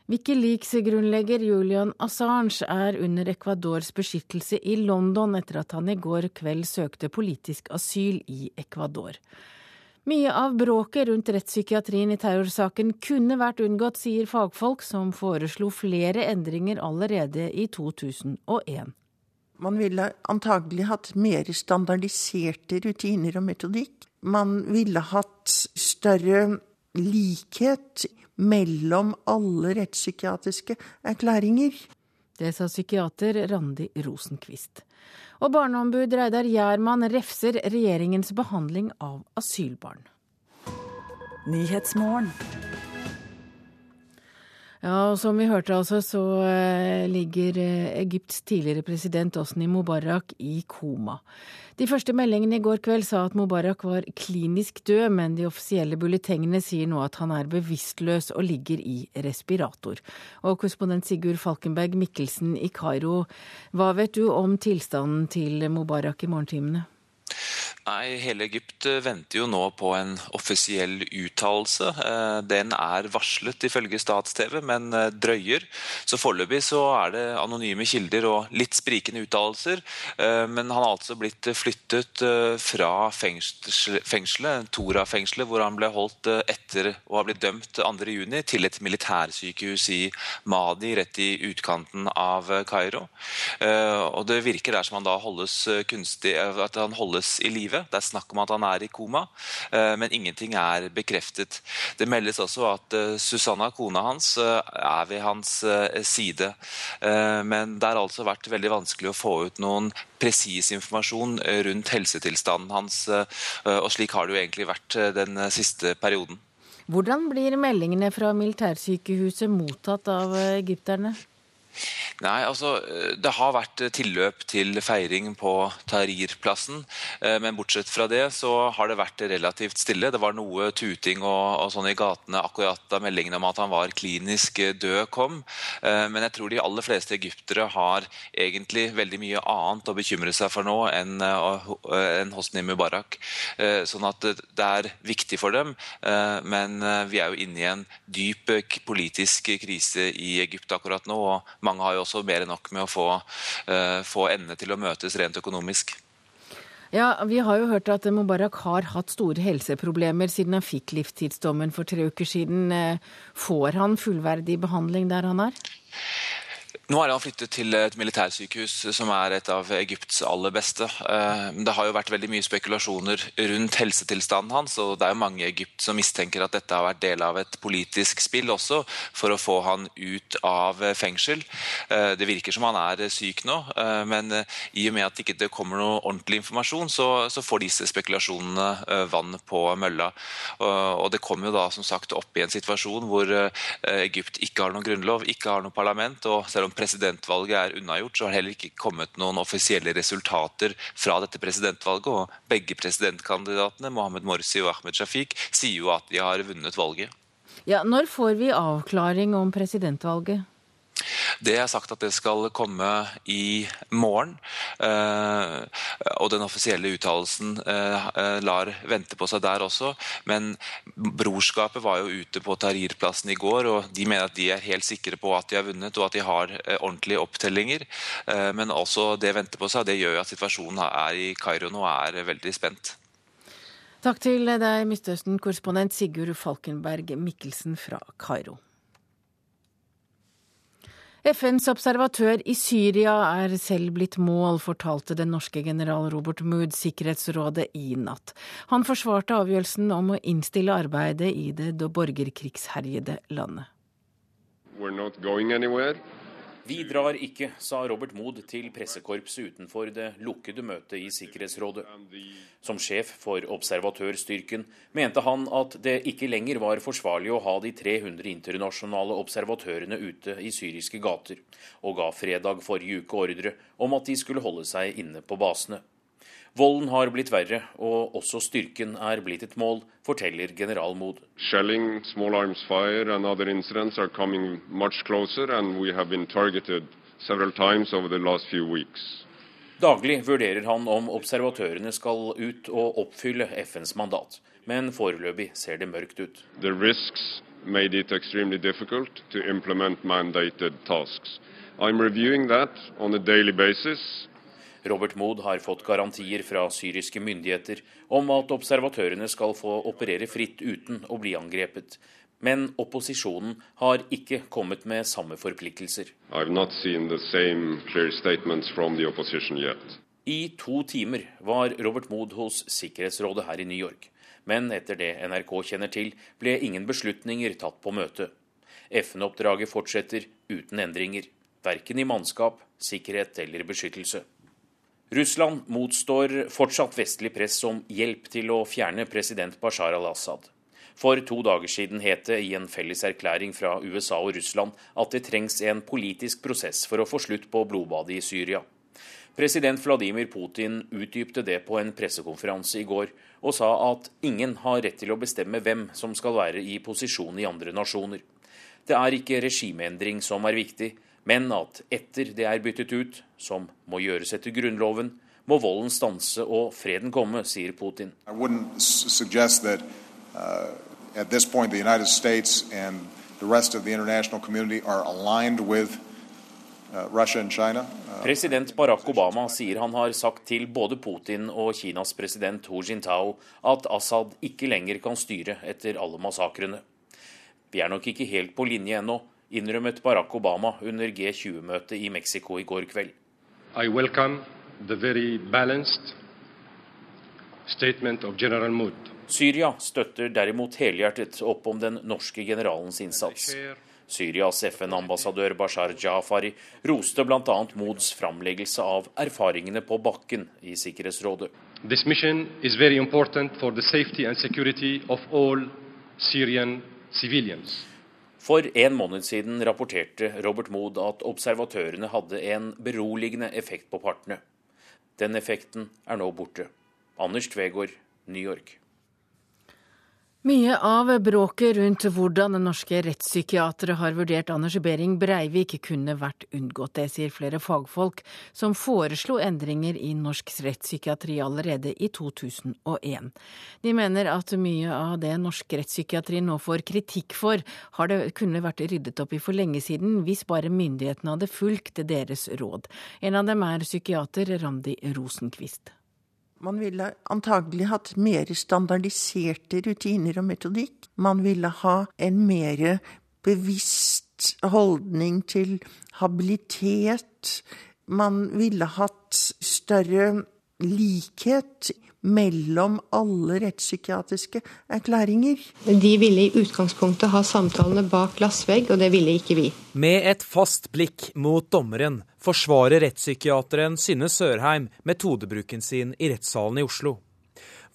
Wikileaks-grunnlegger Julian Assange er under Ecuadors beskyttelse i London etter at han i går kveld søkte politisk asyl i Ecuador. Mye av bråket rundt rettspsykiatrien i terrorsaken kunne vært unngått, sier fagfolk som foreslo flere endringer allerede i 2001. Man ville antagelig hatt mer standardiserte rutiner og metodikk. Man ville hatt større likhet mellom alle rettspsykiatriske erklæringer. Det sa psykiater Randi Rosenquist. Og barneombud Reidar Gjerman refser regjeringens behandling av asylbarn. Ja, og Som vi hørte, altså, så eh, ligger eh, Egypts tidligere president Osni Mubarak i koma. De første meldingene i går kveld sa at Mubarak var klinisk død, men de offisielle bulletengene sier nå at han er bevisstløs og ligger i respirator. Og korrespondent Sigurd Falkenberg Mikkelsen i Kairo, hva vet du om tilstanden til Mubarak i morgentimene? Nei, Hele Egypt eh, venter jo nå på en offisiell uttalelse. Eh, den er varslet ifølge stats-TV, men eh, drøyer. Så Foreløpig så er det anonyme kilder og litt sprikende uttalelser. Men han har altså blitt flyttet fra fengselet, Tora-fengselet, hvor han ble holdt etter å ha blitt dømt 2.6, til et militærsykehus i Madi, rett i utkanten av Kairo. Og Det virker der som han da holdes kunstig, at han holdes i live. Det er snakk om at han er i koma, eh, men ingenting er bekreftet. Det meldes også at eh, Susanna, kona hans, eh, er ved hans side. Men det har altså vært veldig vanskelig å få ut noen presis informasjon rundt helsetilstanden hans, og slik har det jo egentlig vært den siste perioden. Hvordan blir meldingene fra militærsykehuset mottatt av egypterne? Nei, altså Det har vært tilløp til feiring på Tahrir-plassen. Eh, men bortsett fra det så har det vært relativt stille. Det var noe tuting og, og sånn i gatene akkurat da meldingen om at han var klinisk død kom. Eh, men jeg tror de aller fleste egyptere har egentlig veldig mye annet å bekymre seg for nå enn, eh, enn Hosni Mubarak. Sånn at det er viktig for dem. Men vi er jo inne i en dyp politisk krise i Egypt akkurat nå. og mange har jo også mer enn nok med å få, uh, få endene til å møtes rent økonomisk. Ja, Vi har jo hørt at Mubarak har hatt store helseproblemer siden han fikk livstidsdommen for tre uker siden. Eh, får han fullverdig behandling der han er? Nå er han flyttet til et militærsykehus som er et av Egypts aller beste. Eh, det har jo vært veldig mye spekulasjoner rundt helsetilstanden hans, og det er jo mange i Egypt som mistenker at dette har vært del av et politisk spill også, for å få han ut av fengsel. Eh, det virker som han er syk nå, eh, men i og med at det ikke kommer noe ordentlig informasjon, så, så får disse spekulasjonene vann på mølla. Og det kommer jo da som sagt opp i en situasjon hvor Egypt ikke har noen grunnlov, ikke har noe parlament, og selv om presidentvalget er unnagjort, så har det heller ikke kommet noen offisielle resultater fra dette presidentvalget. og Begge presidentkandidatene, Mohammed Morsi og Ahmed Shafiq, sier jo at de har vunnet valget. Ja, Når får vi avklaring om presidentvalget? Det er sagt at det skal komme i morgen. Og den offisielle uttalelsen lar vente på seg der også. Men brorskapet var jo ute på Tahrir-plassen i går, og de mener at de er helt sikre på at de har vunnet og at de har ordentlige opptellinger. Men også det venter på seg. Det gjør jo at situasjonen er i Kairo nå er veldig spent. Takk til deg, Midtøsten-korrespondent Sigurd Falkenberg Mikkelsen fra Kairo. FNs observatør i Syria er selv blitt mål, fortalte den norske general Robert Mood Sikkerhetsrådet i natt. Han forsvarte avgjørelsen om å innstille arbeidet i det borgerkrigsherjede landet. We're not going anywhere. Vi drar ikke, sa Robert Mood til pressekorpset utenfor det lukkede møtet i Sikkerhetsrådet. Som sjef for observatørstyrken mente han at det ikke lenger var forsvarlig å ha de 300 internasjonale observatørene ute i syriske gater, og ga fredag forrige uke ordre om at de skulle holde seg inne på basene. Volden har blitt verre, og også styrken er blitt et mål, forteller general Mood. Shelling, small arms fire and other incidents are coming much closer, and we have been targeted several times over the last few weeks. Daglig vurderer han om observatørene skal ut og oppfylle FNs mandat, men foreløpig ser det mørkt ut. The risks made it extremely difficult to implement mandated tasks. I'm reviewing that on a daily basis Robert Mood har fått garantier fra syriske myndigheter om at observatørene skal få operere fritt uten å bli angrepet. Men opposisjonen har ikke kommet med samme forpliktelser. I to timer var Robert Mood hos Sikkerhetsrådet her i New York. Men etter det NRK kjenner til, ble ingen beslutninger tatt på møtet. FN-oppdraget fortsetter uten endringer. Verken i mannskap, sikkerhet eller beskyttelse. Russland motstår fortsatt vestlig press om hjelp til å fjerne president Bashar al-Assad. For to dager siden het det i en felles erklæring fra USA og Russland at det trengs en politisk prosess for å få slutt på blodbadet i Syria. President Vladimir Putin utdypte det på en pressekonferanse i går, og sa at ingen har rett til å bestemme hvem som skal være i posisjon i andre nasjoner. Det er ikke regimeendring som er viktig, men at etter det er byttet ut, som må gjøres etter Grunnloven, må volden stanse og freden komme, sier Putin. That, uh, point, uh, uh, President Barack Obama sier han har sagt til både Putin og Kinas president Hu Jintao at Assad ikke lenger kan styre etter alle massakrene. Vi er nok ikke helt på linje ennå, innrømmet Barack Obama under G20-møtet i Mexico i går kveld. I welcome the very balanced statement of General Mood. Syria støtter derimot helhjertet opp om den norske generalens innsats. Syrias FN-ambassadør Bashar Jafari roste bl.a. Moods framleggelse av erfaringene på bakken i Sikkerhetsrådet. This mission is very important for the safety and security of all Syrian civilians. For en måned siden rapporterte Robert Mood at observatørene hadde en beroligende effekt på partene. Den effekten er nå borte. Anders Tvegård, New York. Mye av bråket rundt hvordan norske rettspsykiatere har vurdert Anders Behring Breivik kunne vært unngått. Det sier flere fagfolk, som foreslo endringer i norsk rettspsykiatri allerede i 2001. De mener at mye av det norsk rettspsykiatri nå får kritikk for, har det kunne vært ryddet opp i for lenge siden, hvis bare myndighetene hadde fulgt deres råd. En av dem er psykiater Randi Rosenkvist. Man ville antagelig hatt mer standardiserte rutiner og metodikk. Man ville ha en mer bevisst holdning til habilitet. Man ville hatt større likhet mellom alle rettspsykiatriske erklæringer. De ville i utgangspunktet ha samtalene bak glassvegg, og det ville ikke vi. Med et fast blikk mot dommeren forsvarer rettspsykiateren Synne Sørheim metodebruken sin i rettssalen i Oslo.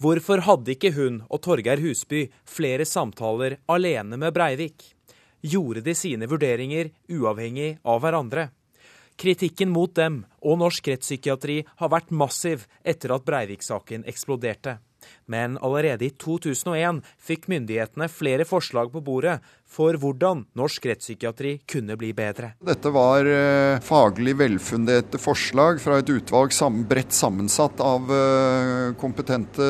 Hvorfor hadde ikke hun og Torgeir Husby flere samtaler alene med Breivik? Gjorde de sine vurderinger uavhengig av hverandre? Kritikken mot dem og norsk rettspsykiatri har vært massiv etter at Breivik-saken eksploderte. Men allerede i 2001 fikk myndighetene flere forslag på bordet for hvordan norsk rettspsykiatri kunne bli bedre. Dette var eh, faglig velfunderte forslag fra et utvalg bredt sammensatt av eh, kompetente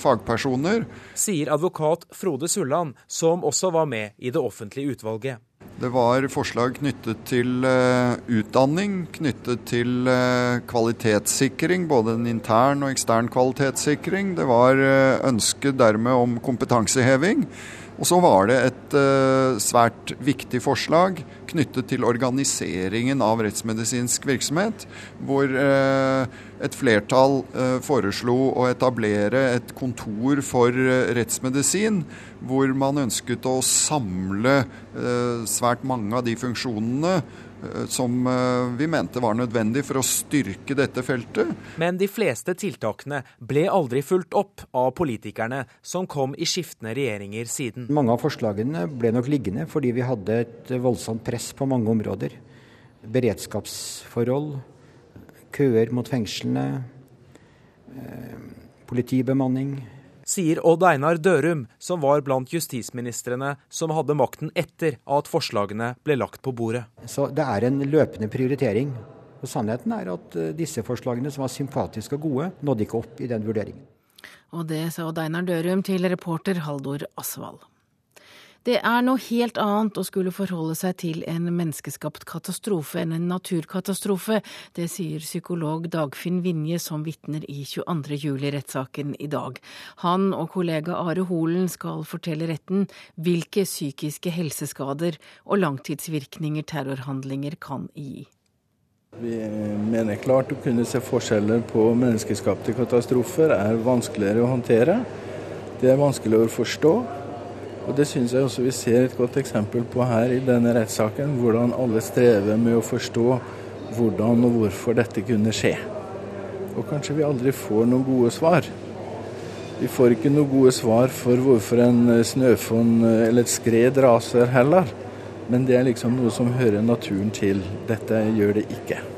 fagpersoner. Sier advokat Frode Sulland, som også var med i det offentlige utvalget. Det var forslag knyttet til uh, utdanning, knyttet til uh, kvalitetssikring, både en intern og ekstern kvalitetssikring. Det var uh, ønske dermed om kompetanseheving. Og så var det et svært viktig forslag knyttet til organiseringen av rettsmedisinsk virksomhet, hvor et flertall uh, foreslo å etablere et kontor for rettsmedisin, hvor man ønsket å samle svært mange av de funksjonene som vi mente var nødvendig for å styrke dette feltet. Men de fleste tiltakene ble aldri fulgt opp av politikerne som kom i skiftende regjeringer siden. Mange av forslagene ble nok liggende fordi vi hadde et voldsomt press på mange områder. Beredskapsforhold, køer mot fengslene, eh, politibemanning. Sier Odd Einar Dørum, som var blant justisministrene som hadde makten etter at forslagene ble lagt på bordet. Så Det er en løpende prioritering. Og Sannheten er at eh, disse forslagene, som var sympatiske og gode, nådde ikke opp i den vurderingen. Og det sa Odd Einar Dørum til reporter Haldor Asvald. Det er noe helt annet å skulle forholde seg til en menneskeskapt katastrofe enn en naturkatastrofe. Det sier psykolog Dagfinn Vinje, som vitner i 22. juli-rettssaken i dag. Han og kollega Are Holen skal fortelle retten hvilke psykiske helseskader og langtidsvirkninger terrorhandlinger kan gi. Vi mener klart å kunne se forskjeller på menneskeskapte katastrofer er vanskeligere å håndtere. Det er vanskeligere å forstå. Og Det syns jeg også vi ser et godt eksempel på her i denne rettssaken. Hvordan alle strever med å forstå hvordan og hvorfor dette kunne skje. Og kanskje vi aldri får noen gode svar. Vi får ikke noen gode svar for hvorfor en snøfonn eller et skred raser heller. Men det er liksom noe som hører naturen til. Dette gjør det ikke.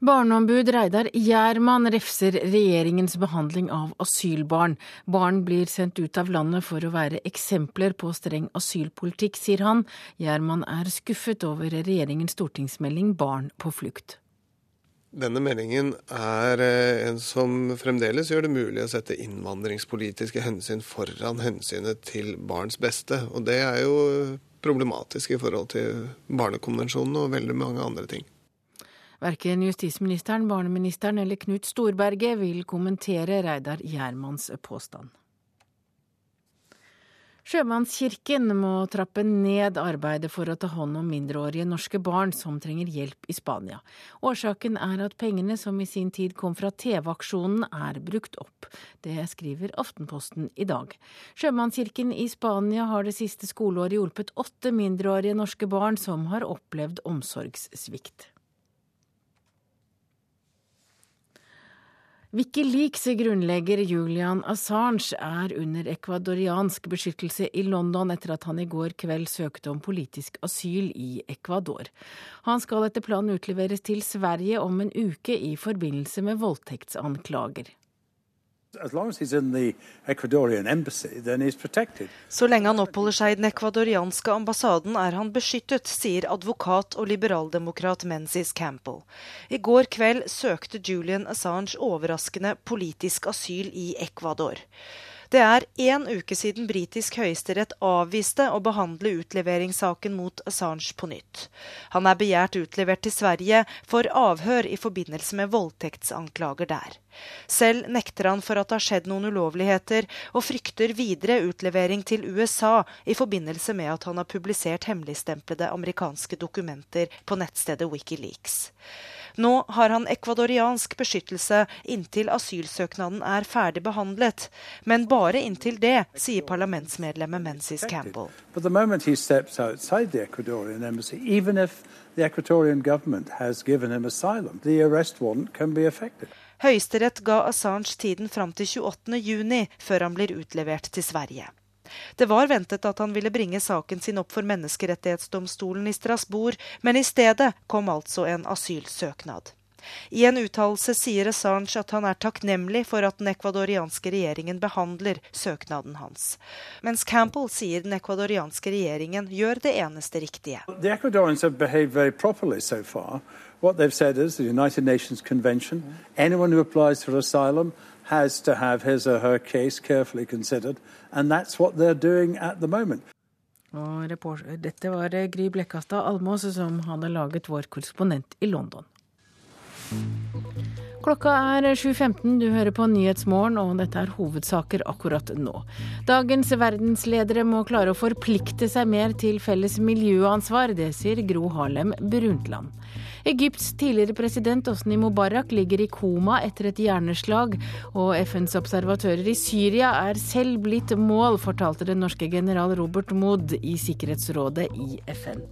Barneombud Reidar Gjerman refser regjeringens behandling av asylbarn. Barn blir sendt ut av landet for å være eksempler på streng asylpolitikk, sier han. Gjerman er skuffet over regjeringens stortingsmelding Barn på flukt. Denne meldingen er eh, en som fremdeles gjør det mulig å sette innvandringspolitiske hensyn foran hensynet til barns beste. Og det er jo problematisk i forhold til Barnekonvensjonen og veldig mange andre ting. Verken justisministeren, barneministeren eller Knut Storberget vil kommentere Reidar Gjermans påstand. Sjømannskirken må trappe ned arbeidet for å ta hånd om mindreårige norske barn som trenger hjelp i Spania. Årsaken er at pengene som i sin tid kom fra TV-aksjonen er brukt opp. Det skriver Aftenposten i dag. Sjømannskirken i Spania har det siste skoleåret hjulpet åtte mindreårige norske barn som har opplevd omsorgssvikt. Wikileaks grunnlegger Julian Assange er under ekvadoriansk beskyttelse i London etter at han i går kveld søkte om politisk asyl i Ecuador. Han skal etter planen utleveres til Sverige om en uke i forbindelse med voldtektsanklager. Så lenge han oppholder seg i den ekvadorianske ambassaden, er han beskyttet, sier advokat og liberaldemokrat Menzies Campbell. I går kveld søkte Julian Assange overraskende politisk asyl i Ecuador. Det er én uke siden britisk høyesterett avviste å behandle utleveringssaken mot Assange på nytt. Han er begjært utlevert til Sverige for avhør i forbindelse med voldtektsanklager der. Selv nekter han for at det har skjedd noen ulovligheter, og frykter videre utlevering til USA i forbindelse med at han har publisert hemmeligstemplede amerikanske dokumenter på nettstedet Wikileaks. Nå har han ekvadoriansk beskyttelse inntil asylsøknaden er ferdig behandlet. Men bare inntil det, sier parlamentsmedlemmet Menzies Campbell. Høyesterett ga Assange tiden fram til 28.6 før han blir utlevert til Sverige. Det var ventet at han ville bringe saken sin opp for menneskerettighetsdomstolen i Strasbourg, men i stedet kom altså en asylsøknad. I en uttalelse sier Assange at han er takknemlig for at den ekvadorianske regjeringen behandler søknaden hans. Mens Campbell sier den ekvadorianske regjeringen gjør det eneste riktige. What they've said is the United Nations Convention, anyone who applies for asylum has to have his or her case carefully considered, and that's what they're doing at the moment. Og dette var Gry Blekkastad Almås som hadde laget vår korrespondent i London. Klokka er 7.15, du hører på Nyhetsmorgen, og dette er hovedsaker akkurat nå. Dagens verdensledere må klare å forplikte seg mer til felles miljøansvar, det sier Gro Harlem Brundtland. Egypts tidligere president Osni Mubarak ligger i koma etter et hjerneslag, og FNs observatører i Syria er selv blitt mål, fortalte den norske general Robert Mood i Sikkerhetsrådet i FN.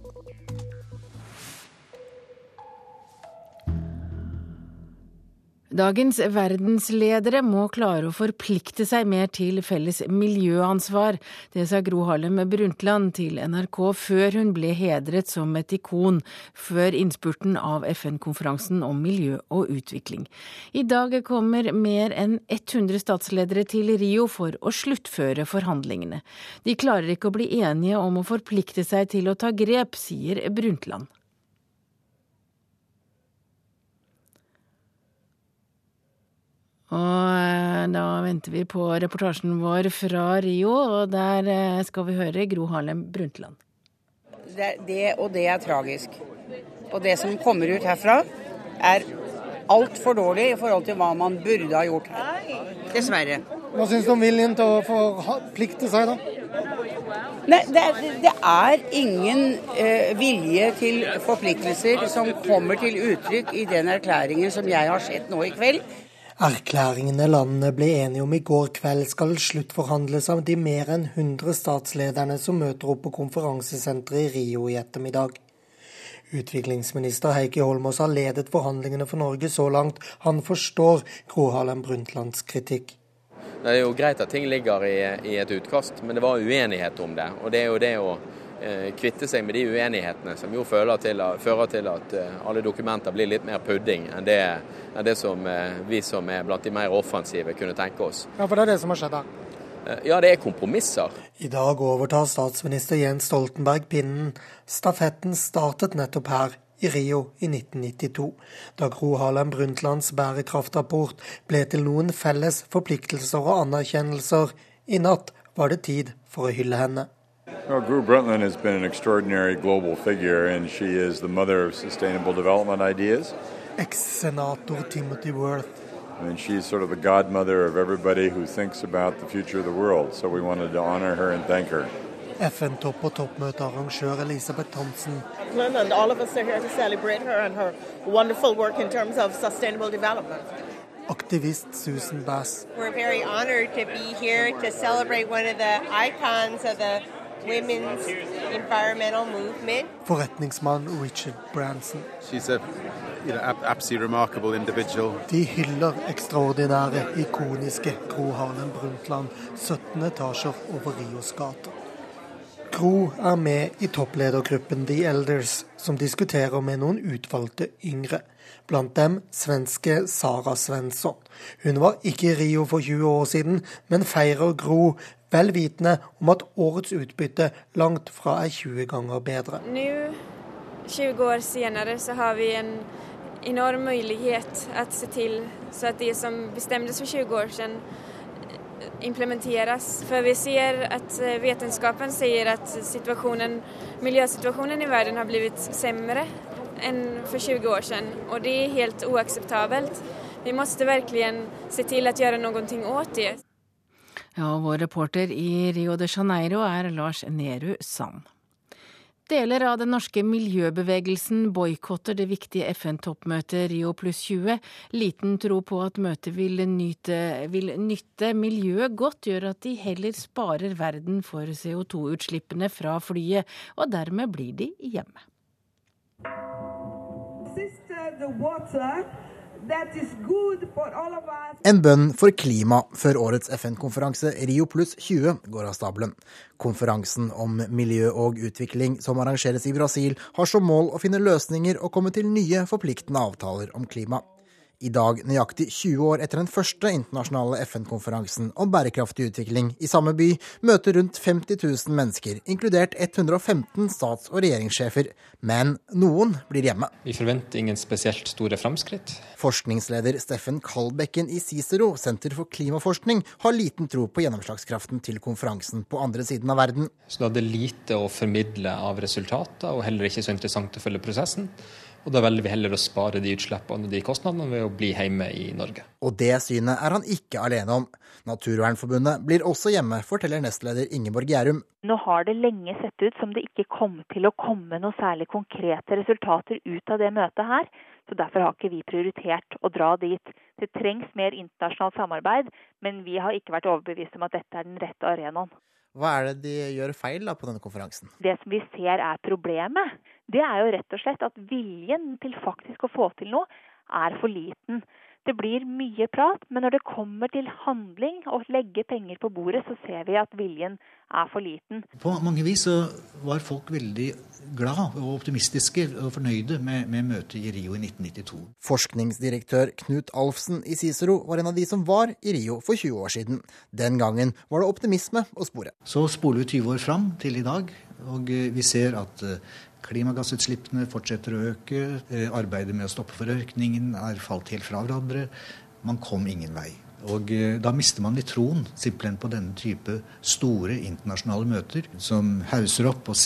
Dagens verdensledere må klare å forplikte seg mer til felles miljøansvar. Det sa Gro Harlem Brundtland til NRK før hun ble hedret som et ikon før innspurten av FN-konferansen om miljø og utvikling. I dag kommer mer enn 100 statsledere til Rio for å sluttføre forhandlingene. De klarer ikke å bli enige om å forplikte seg til å ta grep, sier Brundtland. Og eh, da venter vi på reportasjen vår fra Rio, og der eh, skal vi høre Gro Harlem Brundtland. Det, det og det er tragisk. Og det som kommer ut herfra, er altfor dårlig i forhold til hva man burde ha gjort her. Dessverre. Hva syns du om viljen til å forplikte seg, da? Nei, det, er, det er ingen eh, vilje til forpliktelser som kommer til uttrykk i den erklæringen som jeg har sett nå i kveld. Erklæringene landene ble enige om i går kveld skal sluttforhandles av de mer enn 100 statslederne som møter opp på konferansesenteret i Rio i ettermiddag. Utviklingsminister Heikki Holmås har ledet forhandlingene for Norge så langt han forstår Gro Harlem Brundtlands kritikk. Det er jo greit at ting ligger i, i et utkast, men det var uenighet om det. Og det er jo det å kvitte seg med de uenighetene som jo til, fører til at eh, alle dokumenter blir litt mer pudding enn det, enn det som eh, vi som er blant de mer offensive kunne tenke oss. Ja, For det er det som har skjedd her? Ja, det er kompromisser. I dag overtar statsminister Jens Stoltenberg pinnen. Stafetten startet nettopp her, i Rio i 1992, da Gro Harlem Brundtlands bærekraftrapport ble til noen felles forpliktelser og anerkjennelser. I natt var det tid for å hylle henne. Well, Gru Brundtland has been an extraordinary global figure, and she is the mother of sustainable development ideas. Ex-senator Timothy Worth. And she's sort of the godmother of everybody who thinks about the future of the world. So we wanted to honor her and thank her. FN-topp- og toppmøtearrangør Elisabeth Thompson. And all of us are here to celebrate her and her wonderful work in terms of sustainable development. Aktivist Susan Bass. We're very honored to be here to celebrate one of the icons of the women's environmental movement. Forretningsmann Richard Branson. She's a you know, absolutely remarkable individual. De hyller ekstraordinære, ikoniske Gro Harlem Brundtland 17 etasjer over Rios gater. Gro er med i toppledergruppen The Elders, som diskuterer med noen utvalgte yngre. Blant dem svenske Sara Svensson. Hun var ikke i Rio for 20 år siden, men feirer Gro vel vitende om at årets utbytte langt fra er 20 ganger bedre. Nå, 20 år senere, så har vi en enorm mulighet å se til så at det som bestemtes for 20 år siden implementeres. For vi ser at vetenskapen vitenskapen sier at miljøsituasjonen i verden har blitt sämre enn for 20 år siden. Og det er helt uakseptabelt. Vi må virkelig se til å gjøre noe åt det. Ja, vår reporter i Rio de Janeiro er Lars Nehru Sand. Deler av den norske miljøbevegelsen boikotter det viktige FN-toppmøtet Rio pluss 20. Liten tro på at møtet vil, nyte, vil nytte miljøet godt, gjør at de heller sparer verden for CO2-utslippene fra flyet, og dermed blir de hjemme. En bønn for klima før årets FN-konferanse Rio pluss 20 går av stabelen. Konferansen om miljø og utvikling som arrangeres i Brasil, har som mål å finne løsninger og komme til nye forpliktende avtaler om klima. I dag, nøyaktig 20 år etter den første internasjonale FN-konferansen om bærekraftig utvikling i samme by, møter rundt 50 000 mennesker, inkludert 115 stats- og regjeringssjefer. Men noen blir hjemme. Vi forventer ingen spesielt store framskritt. Forskningsleder Steffen Kalbekken i Cicero, Senter for klimaforskning, har liten tro på gjennomslagskraften til konferansen på andre siden av verden. Så da er det lite å formidle av resultater, og heller ikke så interessant å følge prosessen. Og Da velger vi heller å spare de utslippene og de kostnadene ved å bli hjemme i Norge. Og det synet er han ikke alene om. Naturvernforbundet blir også hjemme, forteller nestleder Ingeborg Gjærum. Nå har det lenge sett ut som det ikke kom til å komme noe særlig konkrete resultater ut av det møtet her. Så Derfor har ikke vi prioritert å dra dit. Det trengs mer internasjonalt samarbeid, men vi har ikke vært overbevist om at dette er den rette arenaen. Hva er det de gjør feil da, på denne konferansen? Det som vi ser er problemet, det er jo rett og slett at viljen til faktisk å få til noe er for liten. Det blir mye prat, men når det kommer til handling og legge penger på bordet, så ser vi at viljen er for liten. På mange vis så var folk veldig glad og optimistiske og fornøyde med, med møtet i Rio i 1992. Forskningsdirektør Knut Alfsen i Cicero var en av de som var i Rio for 20 år siden. Den gangen var det optimisme å spore. Så spoler vi 20 år fram til i dag, og eh, vi ser at eh, Klimagassutslippene fortsetter å øke. Eh, arbeidet med å stoppe forørkningen er falt helt fra hverandre. Man kom ingen vei. Og eh, da mister man litt troen simpelthen på denne type store internasjonale møter, som hauser opp og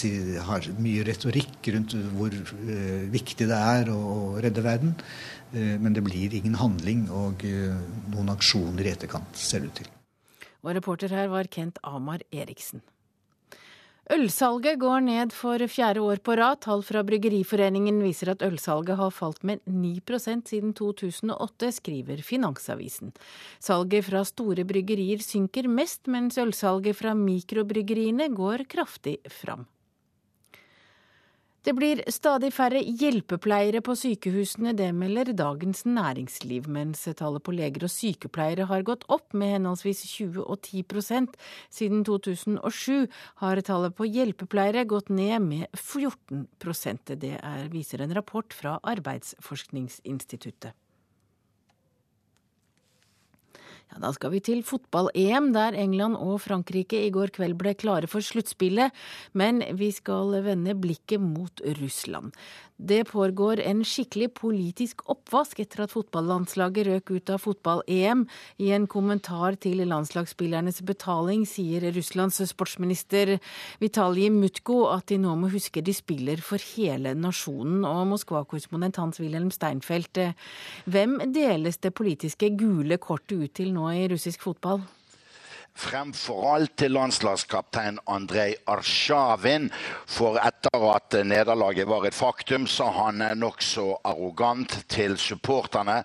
har mye retorikk rundt hvor eh, viktig det er å redde verden. Men det blir ingen handling og noen aksjoner i etterkant, ser det ut til. Og reporter her var Kent Amar Eriksen. Ølsalget går ned for fjerde år på rad. Tall fra Bryggeriforeningen viser at ølsalget har falt med 9% siden 2008, skriver Finansavisen. Salget fra store bryggerier synker mest, mens ølsalget fra mikrobryggeriene går kraftig fram. Det blir stadig færre hjelpepleiere på sykehusene, det melder Dagens Næringsliv, mens tallet på leger og sykepleiere har gått opp med henholdsvis 20 og 10% Siden 2007 har tallet på hjelpepleiere gått ned med 14% Det er, viser en rapport fra Arbeidsforskningsinstituttet. Ja, da skal vi til fotball-EM, der England og Frankrike i går kveld ble klare for sluttspillet. Men vi skal vende blikket mot Russland. Det pågår en skikkelig politisk oppvask etter at fotballandslaget røk ut av fotball-EM. I en kommentar til landslagsspillernes betaling sier Russlands sportsminister Vitalij Mutko at de nå må huske de spiller for hele nasjonen. Og Moskva-korrespondent Hans-Wilhelm Steinfeld, hvem deles det politiske gule kortet ut til nå i russisk fotball? Fremfor alt til landslagskaptein Andrej Arsjavin. For etter at nederlaget var et faktum, sa han nokså arrogant til supporterne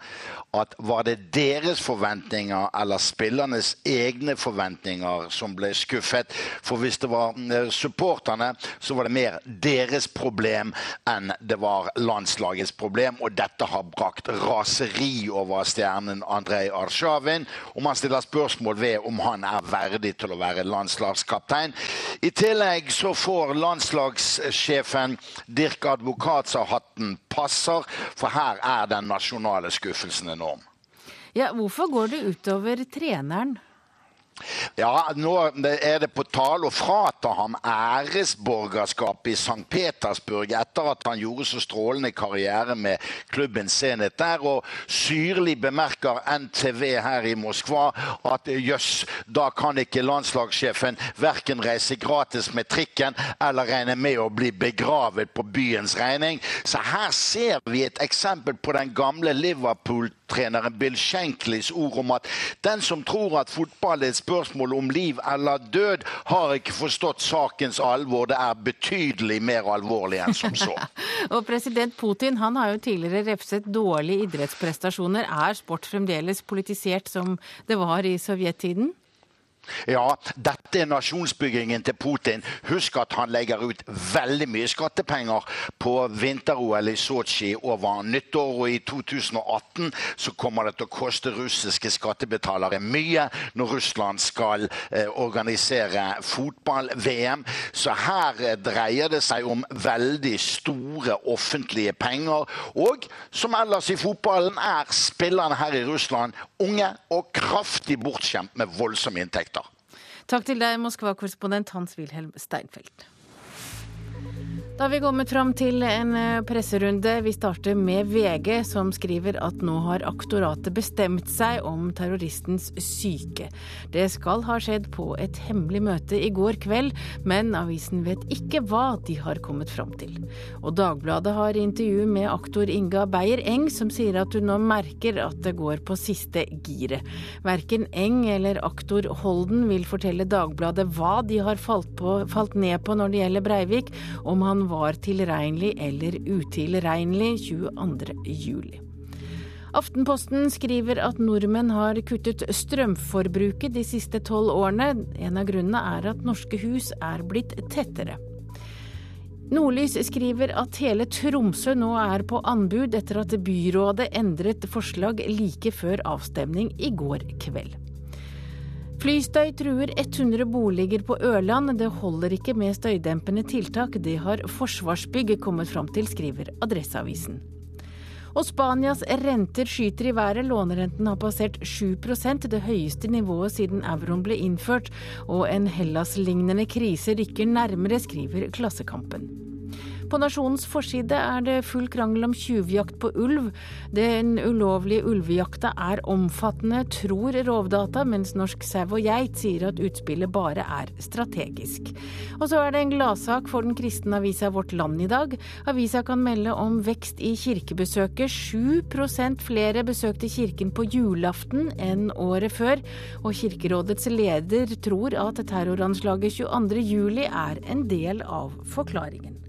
at var det deres forventninger eller spillernes egne forventninger som ble skuffet? For hvis det var eh, supporterne, så var det mer deres problem enn det var landslagets problem. Og dette har brakt raseri over stjernen Andrej Arsjavin. Og man stiller spørsmål ved om han er verdig til å være landslagskaptein. I tillegg så får landslagssjefen Dirk Advokatsa-hatten passer, for her er den nasjonale skuffelsen enorm. Ja, hvorfor går det utover treneren? Ja, nå er det på tale å frata ham æresborgerskapet i St. Petersburg etter at han gjorde så strålende karriere med klubben Zenit der. Og syrlig bemerker NTV her i Moskva at jøss, da kan ikke landslagssjefen verken reise gratis med trikken eller regne med å bli begravet på byens regning. Så her ser vi et eksempel på den gamle Liverpool-treneren Bill Shankleys ord om at den som tror at fotball et spørsmål om liv eller død, har ikke forstått sakens alvor. Det er betydelig mer alvorlig enn som så. <laughs> og president Putin han har jo tidligere refset dårlige idrettsprestasjoner. Er sport fremdeles politisert som det var i sovjettiden? Ja, dette er nasjonsbyggingen til Putin. Husk at han legger ut veldig mye skattepenger på vinter-OL i Sotsji over nyttår. Og i 2018 så kommer det til å koste russiske skattebetalere mye når Russland skal eh, organisere fotball-VM. Så her eh, dreier det seg om veldig store offentlige penger. Og som ellers i fotballen er spillerne her i Russland unge og kraftig bortskjemt med voldsomme inntekter. Takk til deg, Moskva-korrespondent Hans-Wilhelm Steinfeld. Da har vi kommet fram til en eh, presserunde. Vi starter med VG, som skriver at nå har aktoratet bestemt seg om terroristens syke. Det skal ha skjedd på et hemmelig møte i går kveld, men avisen vet ikke hva de har kommet fram til. Og Dagbladet har intervju med aktor Inga Beyer-Eng, som sier at hun nå merker at det går på siste giret. Verken Eng eller aktor Holden vil fortelle Dagbladet hva de har falt, på, falt ned på når det gjelder Breivik, om han var tilregnelig eller utilregnelig 22.07. Aftenposten skriver at nordmenn har kuttet strømforbruket de siste tolv årene. En av grunnene er at norske hus er blitt tettere. Nordlys skriver at hele Tromsø nå er på anbud etter at byrådet endret forslag like før avstemning i går kveld. Flystøy truer 100 boliger på Ørland. Det holder ikke med støydempende tiltak. Det har Forsvarsbygg kommet fram til, skriver Adresseavisen. Og Spanias renter skyter i været. Lånerenten har passert 7% det høyeste nivået siden euroen ble innført. Og en Hellas-lignende krise rykker nærmere, skriver Klassekampen. På Nasjonens forside er det full krangel om tjuvjakt på ulv. Den ulovlige ulvejakta er omfattende, tror Rovdata, mens Norsk sau og geit sier at utspillet bare er strategisk. Og så er det en gladsak for den kristne avisa Vårt Land i dag. Avisa kan melde om vekst i kirkebesøket. 7% flere besøkte kirken på julaften enn året før. Og Kirkerådets leder tror at terroranslaget 22.07 er en del av forklaringen.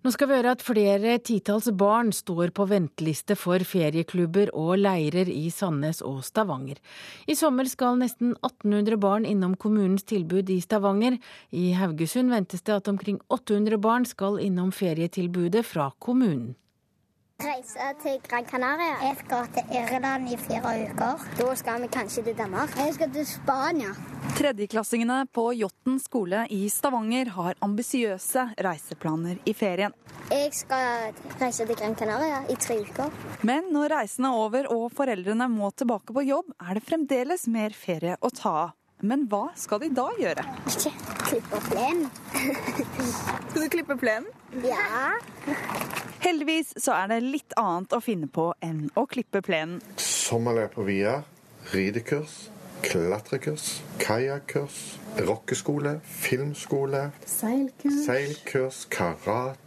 Nå skal vi høre at flere titalls barn står på venteliste for ferieklubber og leirer i Sandnes og Stavanger. I sommer skal nesten 1800 barn innom kommunens tilbud i Stavanger. I Haugesund ventes det at omkring 800 barn skal innom ferietilbudet fra kommunen. Reise til Gran Canaria. Jeg skal til Irland i fire uker. Da skal vi kanskje til Danmark. Jeg skal til Spania. Tredjeklassingene på Jåtten skole i Stavanger har ambisiøse reiseplaner i ferien. Jeg skal reise til Gran Canaria i tre uker. Men når reisen er over og foreldrene må tilbake på jobb, er det fremdeles mer ferie å ta av. Men hva skal de da gjøre? Ikke klippe plenen. skal du klippe plenen? Ja. Heldigvis så er det litt annet å finne på enn å klippe plenen. Sommerleir på Via, ridekurs, klatrekurs, kajakkurs, rockeskole, filmskole, Seilkurs. seilkurs, karate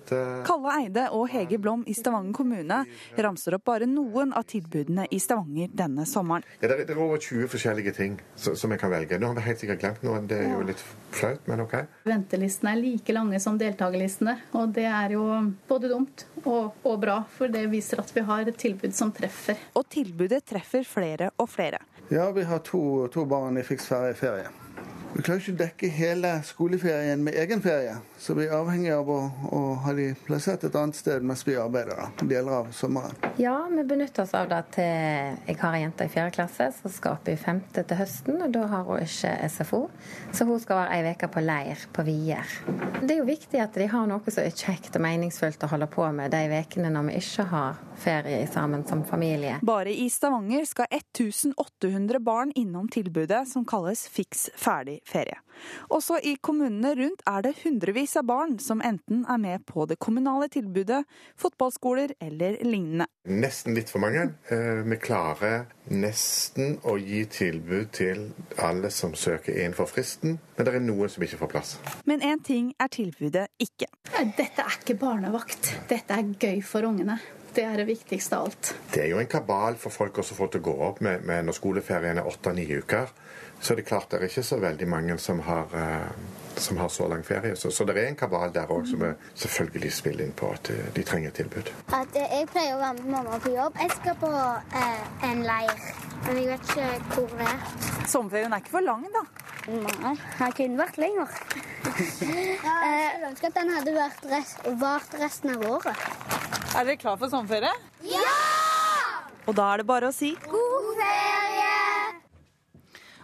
Kalle Eide og Hege Blom i Stavanger kommune ramser opp bare noen av tilbudene i Stavanger denne sommeren. Ja, det, er, er over 20 forskjellige ting som, som jeg kan velge. Nå har vi helt sikkert glemt noen, det er jo litt flaut, men OK. Ventelistene er like lange som deltakerlistene, og det er jo både dumt og, og bra, for det viser at vi har et tilbud som treffer. Og tilbudet treffer flere og flere. Ja, vi har to, to barn i fiksferie. Vi klarer ikke å dekke hele skoleferien med egen ferie, så vi er avhengig av å, å ha de plassert et annet sted mens vi arbeider da, deler av sommeren. Ja, vi benytter oss av det til Jeg har ei jente i fjerde klasse som skal opp i femte til høsten, og da har hun ikke SFO, så hun skal være ei uke på leir på Vier. Det er jo viktig at de har noe som er kjekt og meningsfullt å holde på med de ukene når vi ikke har ferie sammen som familie. Bare i Stavanger skal 1800 barn innom tilbudet som kalles Fiks ferdig ferie. Også i kommunene rundt er det hundrevis av barn som enten er med på det kommunale tilbudet, fotballskoler eller lignende. Nesten litt for mange. Eh, Vi klarer nesten å gi tilbud til alle som søker innenfor fristen, men det er noen som ikke får plass. Men én ting er tilbudet ikke. Dette er ikke barnevakt. Dette er gøy for ungene. Det er det viktigste av alt. Det er jo en kabal for folk også å få til å gå opp med, med når skoleferien er åtte-ni uker. Så det er klart det er ikke så veldig mange som har, uh, som har så lang ferie. Så, så det er en kabal der òg som er selvfølgelig spiller inn på at uh, de trenger tilbud. At uh, jeg pleier å være med mamma på jobb. Jeg skal på en leir, men jeg vet ikke hvor det er. Sommerferien er ikke for lang, da? Nei, den kunne vært lenger. <laughs> ja, jeg skulle ønske at den hadde vært rest, vart resten av året. Er dere klar for sommerferie? Ja! Og da er det bare å si God!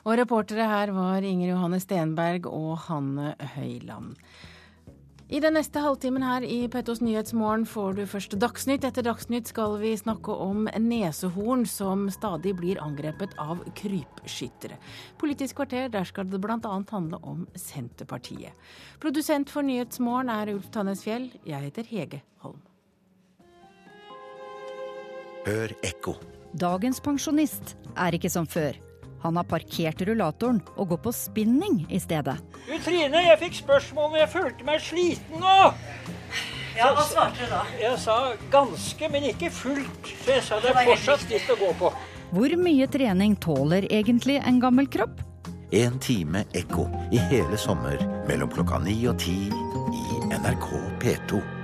Og reportere her var Inger Johanne Stenberg og Hanne Høyland. I den neste halvtimen her i Pettos Nyhetsmorgen får du først Dagsnytt. Etter Dagsnytt skal vi snakke om nesehorn som stadig blir angrepet av krypskyttere. Politisk kvarter, der skal det bl.a. handle om Senterpartiet. Produsent for Nyhetsmorgen er Ulf Tannes Fjell. Jeg heter Hege Holm. Hør ekko. Dagens pensjonist er ikke som før. Han har parkert rullatoren og går på spinning i stedet. Du Trine, jeg fikk spørsmål om jeg følte meg sliten nå. Ja, Hva svarte du da? Jeg sa ganske, men ikke fullt. Så jeg sa det er fortsatt litt å gå på. Hvor mye trening tåler egentlig en gammel kropp? En time ekko i hele sommer mellom klokka ni og ti i NRK P2.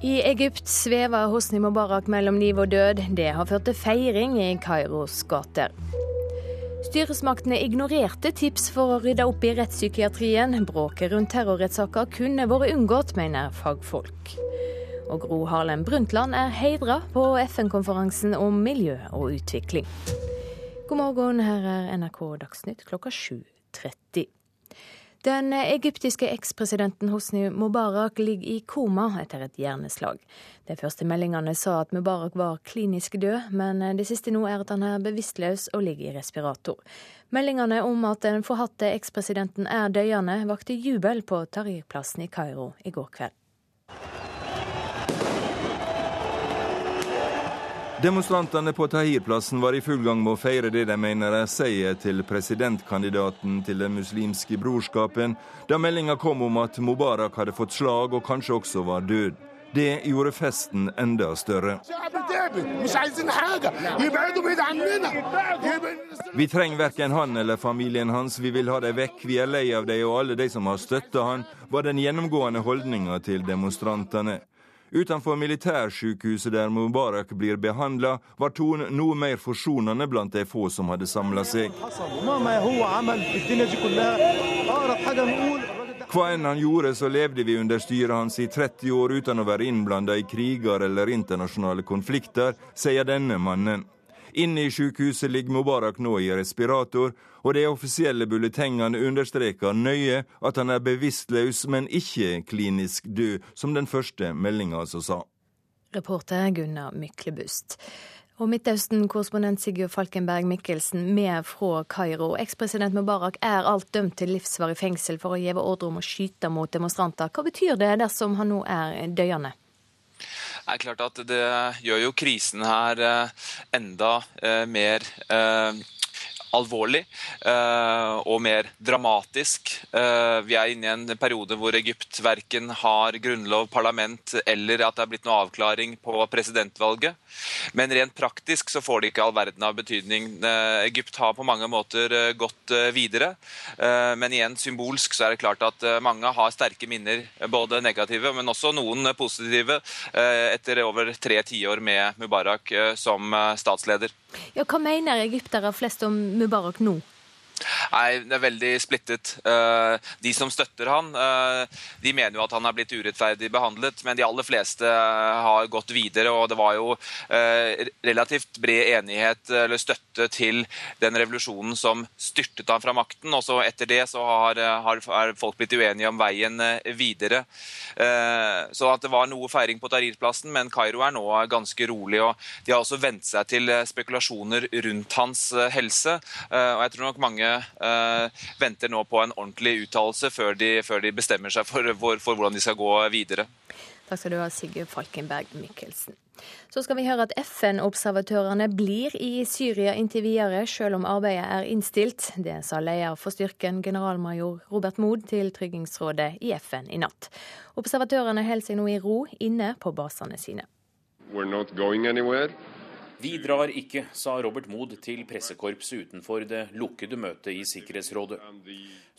I Egypt svever Hosni Mubarak mellom liv og død. Det har ført til feiring i Kairos gater. Styresmaktene ignorerte tips for å rydde opp i rettspsykiatrien. Bråket rundt terrorrettssaker kunne vært unngått, mener fagfolk. Og Gro Harlem Brundtland er heidra på FN-konferansen om miljø og utvikling. God morgen, her er NRK Dagsnytt klokka 7.30. Den egyptiske ekspresidenten Hosni Mubarak ligger i koma etter et hjerneslag. De første meldingene sa at Mubarak var klinisk død, men det siste nå er at han er bevisstløs og ligger i respirator. Meldingene om at den forhatte ekspresidenten er døende, vakte jubel på Tariq-plassen i Kairo i går kveld. Demonstrantene på Tahir-plassen var i full gang med å feire det de mener er seier til presidentkandidaten til Den muslimske brorskapen, da meldinga kom om at Mubarak hadde fått slag og kanskje også var død. Det gjorde festen enda større. Vi trenger verken han eller familien hans, vi vil ha dem vekk, vi er lei av dem og alle de som har støtta han, var den gjennomgående holdninga til demonstrantene. Utenfor militærsykehuset der Mubarak blir behandla, var tonen noe mer forsonende blant de få som hadde samla seg. Hva enn han gjorde, så levde vi under styret hans i 30 år uten å være innblanda i kriger eller internasjonale konflikter, sier denne mannen. Inne i sykehuset ligger Mubarak nå i respirator, og de offisielle bulletengene understreker nøye at han er bevisstløs, men ikke klinisk død, som den første meldinga altså sa. Reporter Gunnar Myklebust. Og Midtøsten-korrespondent Sigurd Falkenberg Mikkelsen med fra Kairo. Ekspresident Mubarak er alt dømt til livsvarig fengsel for å gi ordre om å skyte mot demonstranter. Hva betyr det dersom han nå er døende? Er klart at det gjør jo krisen her eh, enda eh, mer eh, alvorlig uh, og mer dramatisk. Uh, vi er inne i en periode hvor Egypt verken har grunnlov, parlament eller at det er blitt noe avklaring på presidentvalget. Men rent praktisk så får det ikke all verden av betydning. Uh, Egypt har på mange måter gått videre, men igjen symbolsk så er det klart at mange har sterke minner, både negative, men også noen positive, etter over tre tiår med Mubarak som statsleder. Ja, hva mener egyptere flest om Mubarak nå? Nei, Det er veldig splittet. Eh, de som støtter han, eh, de mener jo at han er blitt urettferdig behandlet, men de aller fleste eh, har gått videre. og Det var jo relativt bred enighet eller støtte til den revolusjonen som styrtet han fra makten. og så Etter det så har, folk blitt uenige om veien videre. Så at det var noe feiring på Tahrir-plassen, men Kairo er nå ganske rolig. og De har også vent seg til spekulasjoner rundt hans helse. og jeg tror nok mange venter nå på en ordentlig uttalelse før, før, de bestemmer seg for, for, for, hvordan de skal gå videre. Takk skal du ha, Sigurd Falkenberg Mikkelsen. Så skal vi høre at FN-observatørene blir i Syria inntil videre, selv om arbeidet er innstilt. Det sa leder for styrken, generalmajor Robert Mood, til Tryggingsrådet i FN i natt. Observatørene holder seg nå i ro inne på basene sine. We're not going anywhere. Vi drar ikke, sa Robert Mood til pressekorpset utenfor det lukkede møtet i Sikkerhetsrådet.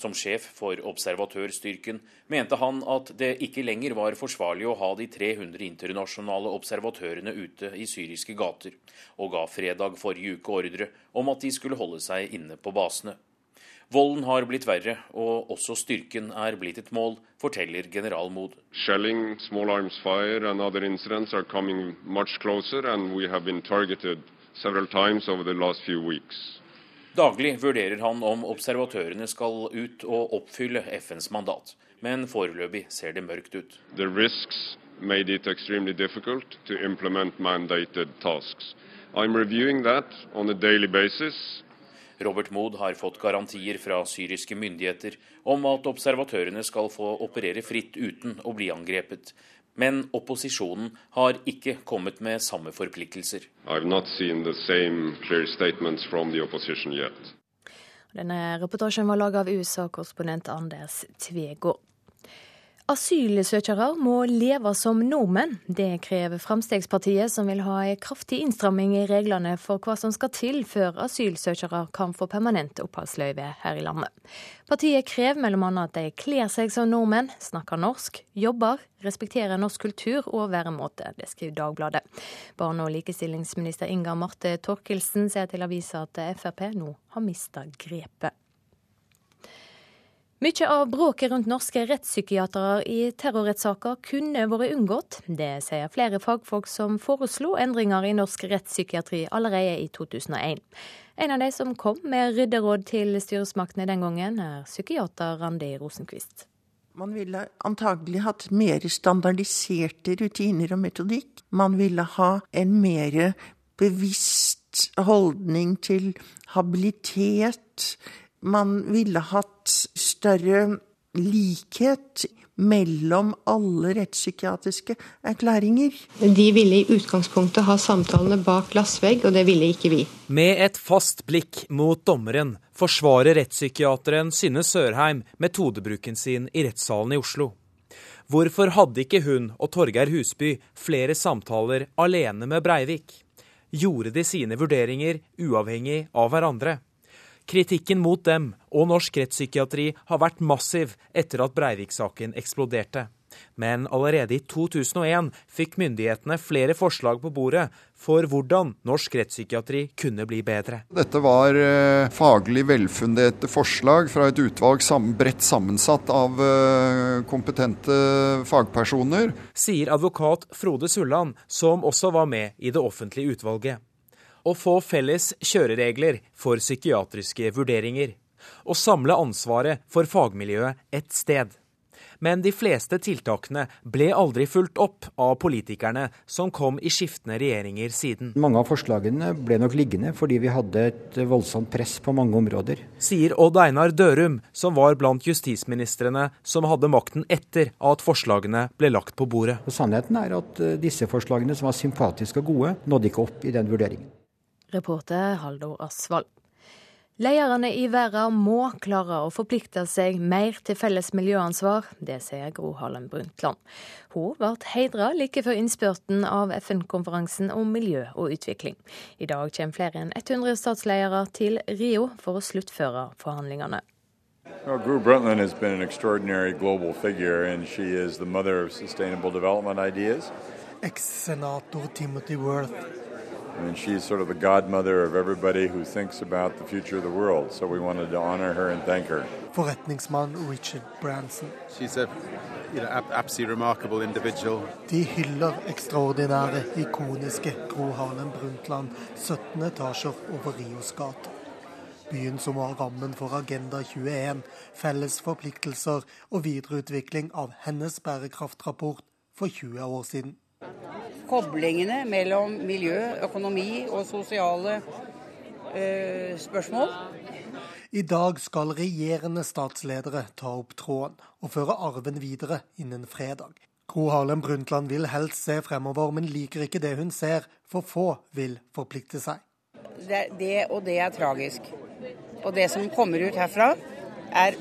Som sjef for observatørstyrken mente han at det ikke lenger var forsvarlig å ha de 300 internasjonale observatørene ute i syriske gater, og ga fredag forrige uke ordre om at de skulle holde seg inne på basene. Volden har blitt verre, og også styrken er blitt et mål, forteller general Mood. Shelling, small arms fire and other incidents are coming much closer and we have been targeted several times over the last few weeks. Daglig vurderer han om observatørene skal ut og oppfylle FNs mandat, men foreløpig ser det mørkt ut. The risks made it extremely difficult to implement mandated tasks. I'm reviewing that on a daily basis Robert Mood har fått garantier fra syriske myndigheter om at observatørene skal få operere fritt uten å bli angrepet. Men opposisjonen har ikke kommet med samme forpliktelser. Denne reportasjen var laget av USA-korrespondent Anders Tvegård. Asylsøkere må leve som nordmenn. Det krever Fremskrittspartiet, som vil ha en kraftig innstramming i reglene for hva som skal til før asylsøkere kan få permanent oppholdsløyve her i landet. Partiet krever bl.a. at de kler seg som nordmenn, snakker norsk, jobber, respekterer norsk kultur og væremåte. Det skriver Dagbladet. Barne- og likestillingsminister Inga Marte Torkelsen sier til avisa at Frp nå har mista grepet. Mye av bråket rundt norske rettspsykiatere i terrorrettssaker kunne vært unngått. Det sier flere fagfolk som foreslo endringer i norsk rettspsykiatri allerede i 2001. En av de som kom med rydderåd til styresmaktene den gangen, er psykiater Randi Rosenquist. Man ville antagelig hatt mer standardiserte rutiner og metodikk. Man ville ha en mer bevisst holdning til habilitet man ville hatt større likhet mellom alle rettspsykiatriske erklæringer. De ville i utgangspunktet ha samtalene bak glassvegg, og det ville ikke vi. Med et fast blikk mot dommeren forsvarer rettspsykiateren Synne Sørheim metodebruken sin i rettssalen i Oslo. Hvorfor hadde ikke hun og Torgeir Husby flere samtaler alene med Breivik? Gjorde de sine vurderinger uavhengig av hverandre? Kritikken mot dem og norsk rettspsykiatri har vært massiv etter at Breivik-saken eksploderte. Men allerede i 2001 fikk myndighetene flere forslag på bordet for hvordan norsk rettspsykiatri kunne bli bedre. Dette var eh, faglig velfunderte forslag fra et utvalg bredt sammensatt av eh, kompetente fagpersoner. Sier advokat Frode Sulland, som også var med i det offentlige utvalget å få felles kjøreregler for psykiatriske vurderinger, og samle ansvaret for fagmiljøet ett sted. Men de fleste tiltakene ble aldri fulgt opp av politikerne som kom i skiftende regjeringer siden. Mange av forslagene ble nok liggende fordi vi hadde et voldsomt press på mange områder. Sier Odd Einar Dørum, som var blant justisministrene som hadde makten etter at forslagene ble lagt på bordet. Og sannheten er at eh, disse forslagene, som var sympatiske og gode, nådde ikke opp i den vurderingen. Reporter Haldor Asvald. Lederne i verden må klare å forplikte seg mer til felles miljøansvar. Det sier Gro Harlem Brundtland. Hun ble heidra like før innspurten av FN-konferansen om miljø og utvikling. I dag kommer flere enn 100 statsledere til Rio for å sluttføre forhandlingene. Well, Gro Brundtland has been an extraordinary global figure, and she is the mother of sustainable development ideas. Ex-senator Timothy Worth I mean, she's sort of the godmother of everybody who thinks about the future of the world. So we wanted to honor her and thank her. Forretningsmann Richard Branson. She's a you know, absolutely remarkable individual. De hyller ekstraordinære, ikoniske Gro Harlem Brundtland, 17 etasjer over Rios gate. Byen som var rammen for Agenda 21, felles forpliktelser og videreutvikling av hennes bærekraftrapport for 20 år siden koblingene mellom miljø, økonomi og sosiale eh, spørsmål. I dag skal regjerende statsledere ta opp tråden og føre arven videre innen fredag. Gro Harlem Brundtland vil helst se fremover, men liker ikke det hun ser, for få vil forplikte seg. Det, det og det er tragisk. Og det som kommer ut herfra, er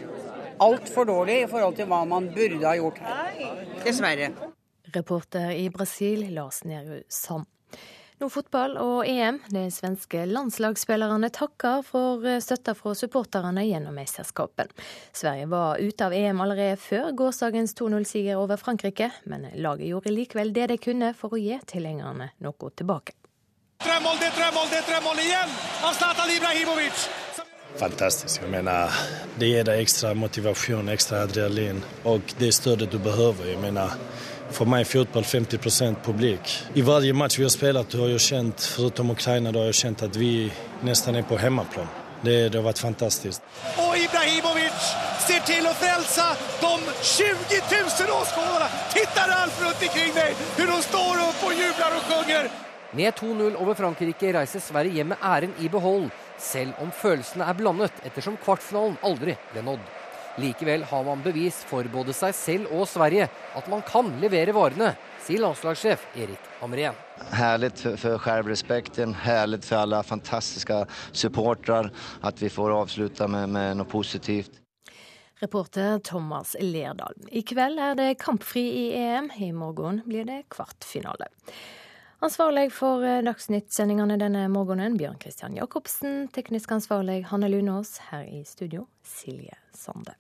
altfor dårlig i forhold til hva man burde ha gjort her. Dessverre. Reporter i Brasil, Lars Nehru Sand. Nå fotball og EM. De svenske landslagsspillerne takker for støtta fra supporterne gjennom mesterskapen. Sverige var ute av EM allerede før gårsdagens 2-0-siger over Frankrike, men laget gjorde likevel det de kunne for å gi tilhengerne noe tilbake. Drømmål, det er drømmål, det er drømmål igjen av Zlatan Ibrahimovic! Fantastisk. Jeg mener, det gir deg ekstra motivasjon, ekstra adrenalin Og det støttet du behøver. Jeg menar, för mig är fotboll 50% publik. I varje match vi har spelat har jag känt, förutom Ukraina, har jag känt att vi nästan är på hemmaplan. Det, det har varit fantastiskt. Och Ibrahimovic ser till att frälsa de 20 000 åskådarna! Titta Ralf runt omkring dig, hur de står upp och jublar och sjunger! Med 2-0 over Frankrike reiser Sverige hjem med æren i behold, selv om følelsene er blandet ettersom kvartfinalen aldri ble nådd. Likevel har man bevis for både seg selv og Sverige at man kan levere varene, sier landslagssjef Erik Hamrén. Herlig for selvrespekten, herlig for alle fantastiske supportere at vi får avslutte med, med noe positivt. Reporter Thomas Lerdal. I kveld er det kampfri i EM. I morgen blir det kvartfinale. Ansvarlig for Dagsnytt-sendingene denne morgenen, Bjørn Christian Jacobsen. Teknisk ansvarlig, Hanne Lunås. Her i studio, Silje Sande.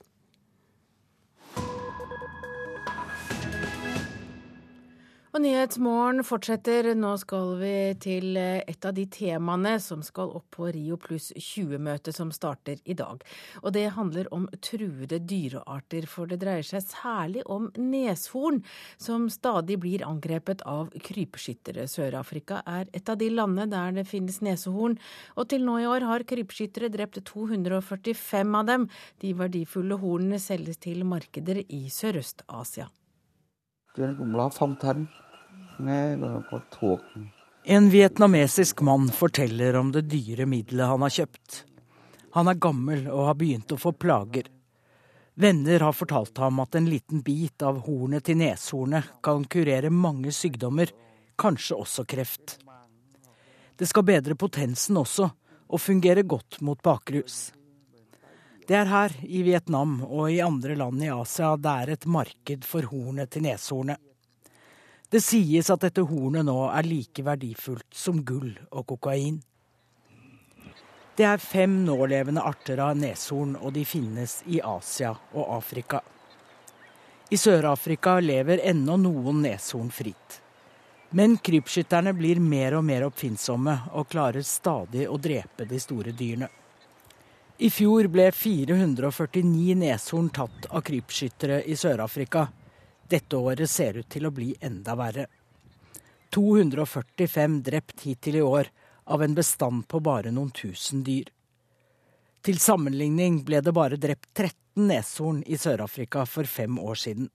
Og Nyhetsmorgen fortsetter. Nå skal vi til et av de temaene som skal opp på Rio pluss 20-møtet som starter i dag. Og det handler om truede dyrearter, for det dreier seg særlig om neshorn, som stadig blir angrepet av krypskyttere. Sør-Afrika er et av de landene der det finnes nesehorn, og til nå i år har krypskyttere drept 245 av dem. De verdifulle hornene selges til markeder i Sørøst-Asia. En vietnamesisk mann forteller om det dyre middelet han har kjøpt. Han er gammel og har begynt å få plager. Venner har fortalt ham at en liten bit av hornet til neshornet kan kurere mange sykdommer, kanskje også kreft. Det skal bedre potensen også, og fungere godt mot bakrus. Det er her, i Vietnam og i andre land i Asia, det er et marked for hornet til neshornet. Det sies at dette hornet nå er like verdifullt som gull og kokain. Det er fem nålevende arter av neshorn, og de finnes i Asia og Afrika. I Sør-Afrika lever ennå noen neshorn fritt. Men krypskytterne blir mer og mer oppfinnsomme og klarer stadig å drepe de store dyrene. I fjor ble 449 neshorn tatt av krypskyttere i Sør-Afrika. Dette året ser ut til å bli enda verre. 245 drept hittil i år, av en bestand på bare noen tusen dyr. Til sammenligning ble det bare drept 13 neshorn i Sør-Afrika for fem år siden.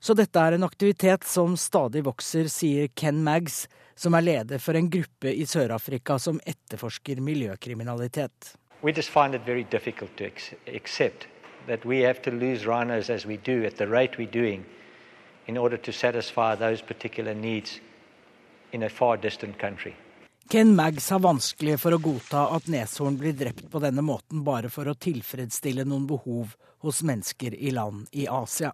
Så dette er en aktivitet som stadig vokser, sier Ken Maggs, som er leder for en gruppe i Sør-Afrika som etterforsker miljøkriminalitet. We just find it very difficult to accept that we have to lose rhinos as we do at the rate we're doing in order to satisfy those particular needs in a far distant country. Ken Maggs har vanskelig for å godta at neshorn blir drept på denne måten bare for å tilfredsstille noen behov hos mennesker i land i Asia.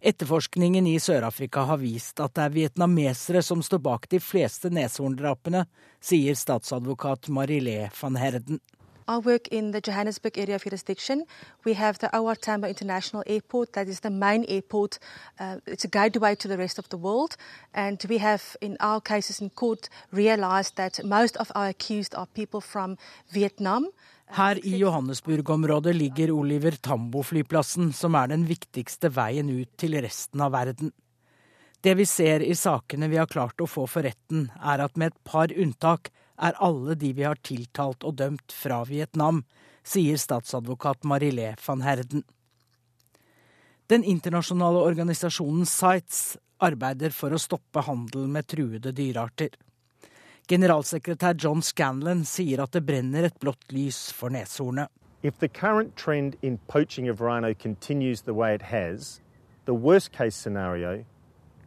Etterforskningen i Sør-Afrika har vist at det er vietnamesere som står bak de fleste neshorndrapene, sier statsadvokat Marilé van Herden. I work in the Johannesburg area of jurisdiction. We have the OR Tambo International Airport, that is the main airport. Uh, it's a gateway to the rest of the world. And we have, in our cases in court, realized that most of our accused are people from Vietnam. Her i Johannesburg-området ligger Oliver Tambo-flyplassen, som er den viktigste veien ut til resten av verden. Det vi ser i sakene vi har klart å få for retten, er at med et par unntak er alle de vi har tiltalt og dømt fra Vietnam, sier statsadvokat Marilé van Herden. Den internasjonale organisasjonen Sites arbeider for å stoppe handel med truede dyrearter. Generalsekretær John Scanlon sier at det brenner et blått lys for neshornet. If the current trend in poaching of rhino continues the way it has, the worst case scenario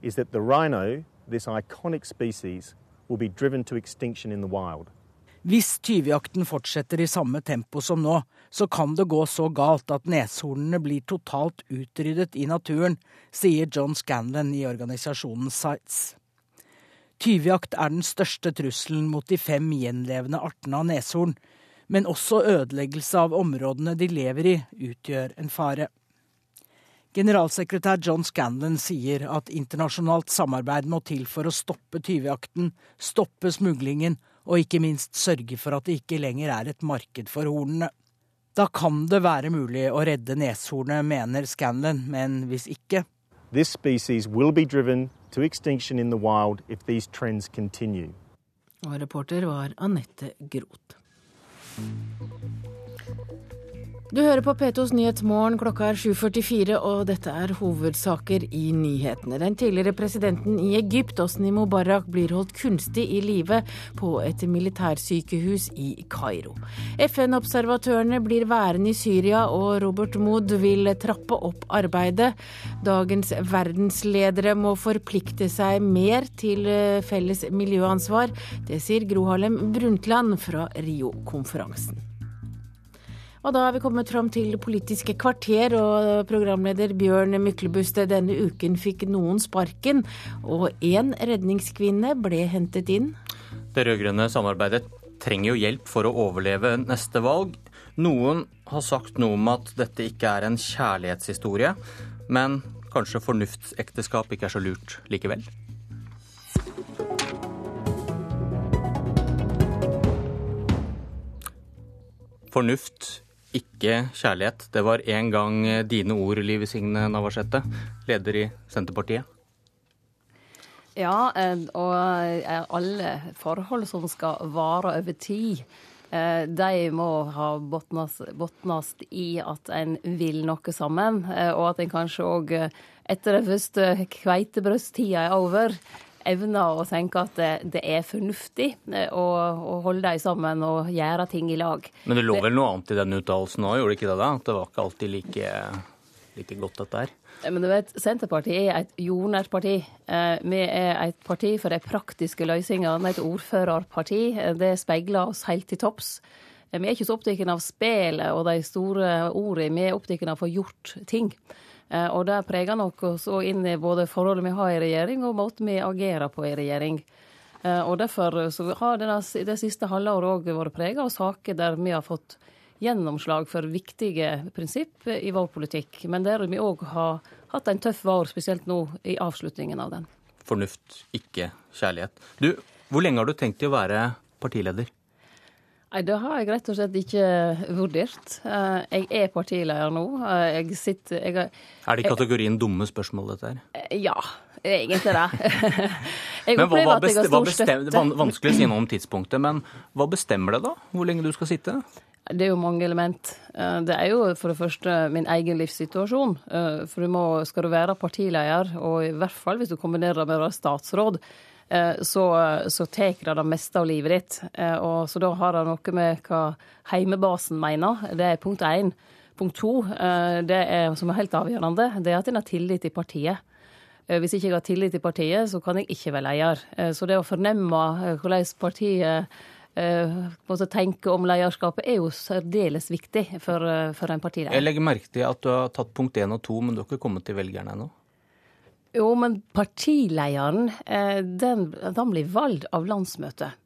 is that the rhino, this iconic species, Hvis tyvjakten fortsetter i samme tempo som nå, så kan det gå så galt at neshornene blir totalt utryddet i naturen, sier John Scanlon i organisasjonen Sights. Tyvjakt er den største trusselen mot de fem gjenlevende artene av neshorn, men også ødeleggelse av områdene de lever i, utgjør en fare. Generalsekretær John Scanlon sier at internasjonalt samarbeid må til for å stoppe tyvejakten, stoppe smuglingen og ikke minst sørge for at det ikke lenger er et marked for hornene. Da kan det være mulig å redde neshornet, mener Scanlon, men hvis ikke This species will be driven to extinction in the wild if these trends continue. Og reporter var Anette Groth. Du hører på P2s Nyhetsmorgen, klokka er 7.44, og dette er hovedsaker i nyhetene. Den tidligere presidenten i Egypt, Osni Mubarak, blir holdt kunstig i live på et militærsykehus i Kairo. FN-observatørene blir værende i Syria, og Robert Mood vil trappe opp arbeidet. Dagens verdensledere må forplikte seg mer til eh, felles miljøansvar. Det sier Gro Harlem Brundtland fra Rio-konferansen. Og da er vi kommet fram til Politiske kvarter, og programleder Bjørn Myklebust denne uken fikk noen sparken, og én redningskvinne ble hentet inn. Det rød-grønne samarbeidet trenger jo hjelp for å overleve neste valg. Noen har sagt noe om at dette ikke er en kjærlighetshistorie, men kanskje fornuftsekteskap ikke er så lurt likevel? Fornuft ikke kjærlighet. Det var en gang dine ord, Liv Signe Navarsete, leder i Senterpartiet. Ja, eh, og eh, alle forhold som skal vare over tid, eh, de må ha botnast i at en vil noe sammen, og at en kanskje òg etter den første kveitebrøsttida er over, evner å tenke at det, er fornuftig eh, å, å, holde dem sammen og gjøre ting i lag. Men det lå vel noe annet i den uttalelsen òg, gjorde det ikke det? da? At det var ikke alltid like, like godt, dette her? Eh, men du vet, Senterpartiet er et jordnært parti. Eh, vi er et parti for de praktiske løsningene, et ordførerparti. Det speiler oss helt til topps. Vi er ikke så opptatt av spelet og de store ordene, vi er opptatt av å få gjort ting. Eh, og det preger nok oss òg inn i både forholdet vi har i regjering, og måten vi agerer på i regjering. Eh, og derfor har det, det siste halvåret òg vært prega av saker der vi har fått gjennomslag for viktige prinsipp i vår politikk, men der vi òg har hatt en tøff vår, spesielt nå i avslutningen av den. Fornuft, ikke kjærlighet. Du, hvor lenge har du tenkt å være partileder? Nei, Det har jeg rett og slett ikke vurdert. Eh, jeg er partileder nå. Eh, jeg sitter jeg, Er det i kategorien dumme spørsmål, dette her? Eh, ja, egentlig det. <laughs> jeg men hva, hva, bestem, hva bestemmer, Vanskelig å si noe om tidspunktet, men hva bestemmer det da? Hvor lenge du skal sitte? Det er jo mange element. Det er jo for det første min egen livssituasjon. For du må, skal du være partileder, og i hvert fall hvis du kombinerer det med å være statsråd, Eh, så, så tar det det meste av livet ditt. Eh, og så da har det noe med hva heimebasen mener. Det er punkt én. Punkt to, eh, det er, som er helt avgjørende, det er at en har tillit til partiet. Hvis ikke jeg har tillit til partiet, så kan jeg ikke være leder. Så det å fornemme hvordan partiet måtte tenke om lederskapet, er jo særdeles viktig for, for en partileder. Jeg legger merke til at du har tatt punkt én og to, men du har ikke kommet til velgerne ennå? Jo, men partilederen eh, den, den blir valgt av landsmøtet.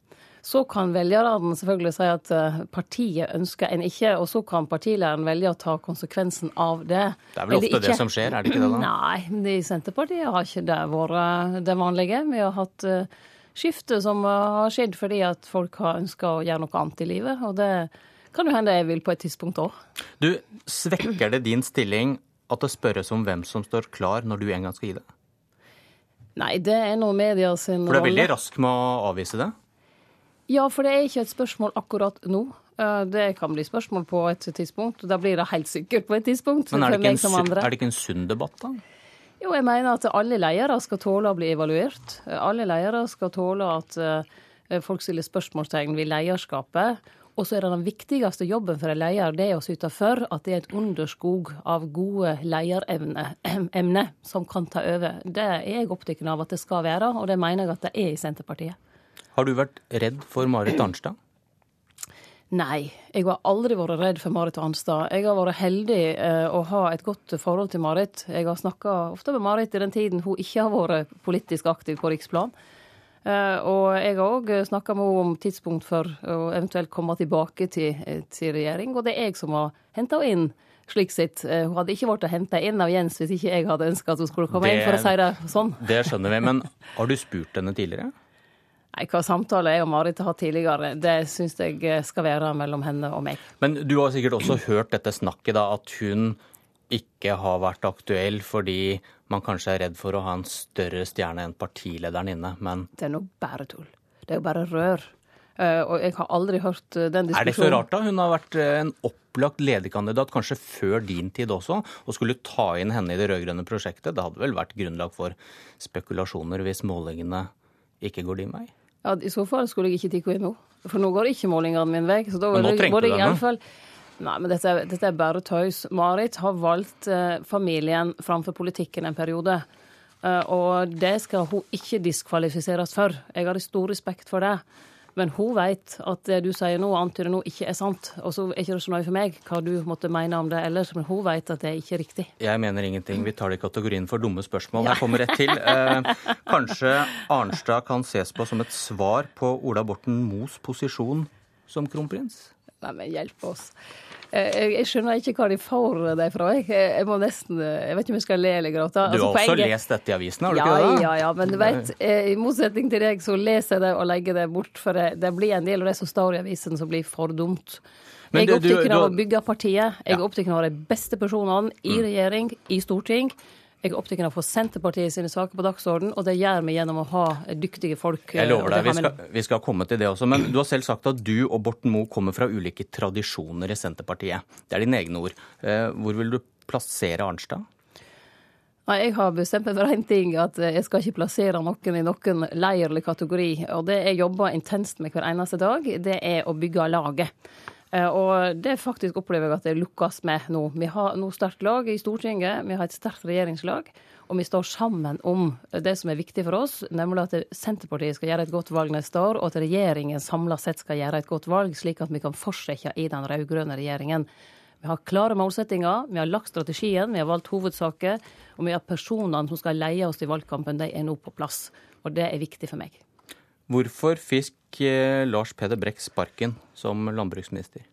Så kan velgerne selvfølgelig si at eh, partiet ønsker en ikke, og så kan partilederen velge å ta konsekvensen av det. Det er vel ofte det som skjer, er det ikke det da? Nei, i Senterpartiet har ikke det vært det vanlige. Vi har hatt uh, skifte som har skjedd fordi at folk har ønska å gjøre noe annet i livet. Og det kan jo hende jeg vil på et tidspunkt òg. Du, svekker det din stilling at det spørres om hvem som står klar når du en gang skal gi det? Nei, det er nå media sin rolle. For du er veldig rask med å avvise det? Ja, for det er ikke et spørsmål akkurat nå. Eh, det kan bli spørsmål på et tidspunkt. og Da blir det helt sikkert på et tidspunkt. Men er det, ikke en, er det ikke en sunn debatt, da? Jo, jeg mener at alle ledere skal tåle å bli evaluert. Alle ledere skal tåle at eh, folk stiller spørsmålstegn ved lederskapet. Og så er det den viktigste jobben for en leder, det er å syte for at det er et underskog av gode lederemner som kan ta over. Det er jeg opptatt av at det skal være, og det mener jeg at det er i Senterpartiet. Har du vært redd for Marit Arnstad? Nei, jeg har aldri vært redd for Marit Arnstad. Jeg har vært heldig eh, å ha et godt forhold til Marit. Jeg har snakka ofte med Marit i den tiden hun ikke har vært politisk aktiv på riksplan. Og jeg har òg snakka med henne om tidspunkt for å eventuelt komme tilbake til, til regjering, og det er jeg som har henta henne inn slik sett. Hun hadde ikke blitt henta inn av Jens hvis ikke jeg hadde ønska at hun skulle komme det, inn, for å si det sånn. Det skjønner vi, men <laughs> har du spurt henne tidligere? Nei, Hva samtale jeg og Marit har hatt tidligere, det syns jeg skal være mellom henne og meg. Men du har sikkert også hørt dette snakket, da, at hun ikke har vært aktuell fordi man kanskje er redd for å ha en større stjerne enn partilederen inne, men Det er nå bare tull. Det er jo bare rør. Uh, og jeg har aldri hørt den diskusjonen. Er det så rart, da? Hun har vært en opplagt lederkandidat, kanskje før din tid også, og skulle ta inn henne i det rød-grønne prosjektet. Det hadde vel vært grunnlag for spekulasjoner hvis målingene ikke går din vei? Ja, I så fall skulle jeg ikke tatt henne nå. For nå går ikke målingene min vei. Så da men nå trengte du henne? Nei, men dette, dette, er bare tøys. Marit har valgt eh, familien framfor politikken en periode. Eh, og det skal hun ikke diskvalifiseres for. Jeg har stor respekt for det. Men hun vet at det du sier nå, antyder nå, ikke er sant. Og så er ikke det så nøye for meg hva du måtte mene om det ellers, men hun vet at det er ikke riktig. Jeg mener ingenting. Vi tar det i kategorien for dumme spørsmål. Her kommer rett til. <laughs> Eh, kanskje Arnstad kan ses på som et svar på Ola Borten Moes posisjon som kronprins? Nei, men hjelp oss. Eh, jeg, jeg, skjønner ikke hva de får det fra. Jeg, jeg, må nesten, jeg vet ikke om jeg skal le eller gråte. Du har altså, også lest dette i avisen, har du ja, ikke det? Ja, ja, men du vet, eh, i motsetning til deg så leser jeg det og legger det bort. For det, det blir en del av det som står i avisen som blir for dumt. Men jeg er opptatt av å bygge partiet. Jeg er opptatt av de beste personene i mm. regjering, i storting. Jeg er opptatt av å få Senterpartiet sine saker på dagsorden, og det gjør vi gjennom å ha dyktige folk. Jeg lover deg, vi skal, vi skal, komme til det også. Men du har selv sagt at du og Borten Moe kommer fra ulike tradisjoner i Senterpartiet. Det er dine egne ord. Eh, hvor vil du plassere Arnstad? Nei, Jeg har bestemt meg for én ting, at jeg skal ikke plassere noen i noen leir eller kategori. Og det jeg jobber intenst med hver eneste dag, det er å bygge laget. Eh, og det faktisk opplever jeg at det lukkes med nå. Vi har nå sterkt lag i Stortinget, vi har et sterkt regjeringslag. Og vi står sammen om det som er viktig for oss, nemlig at Senterpartiet skal gjøre et godt valg neste år, og at regjeringen samla sett skal gjøre et godt valg, slik at vi kan fortsette i den rød-grønne regjeringen. Vi har klare målsettinger, vi har lagt strategien, vi har valgt hovedsaker, og vi har personene som skal leie oss i valgkampen, de er nå på plass. Og det er viktig for meg. Hvorfor fikk eh, Lars Peder Brekk sparken som landbruksminister?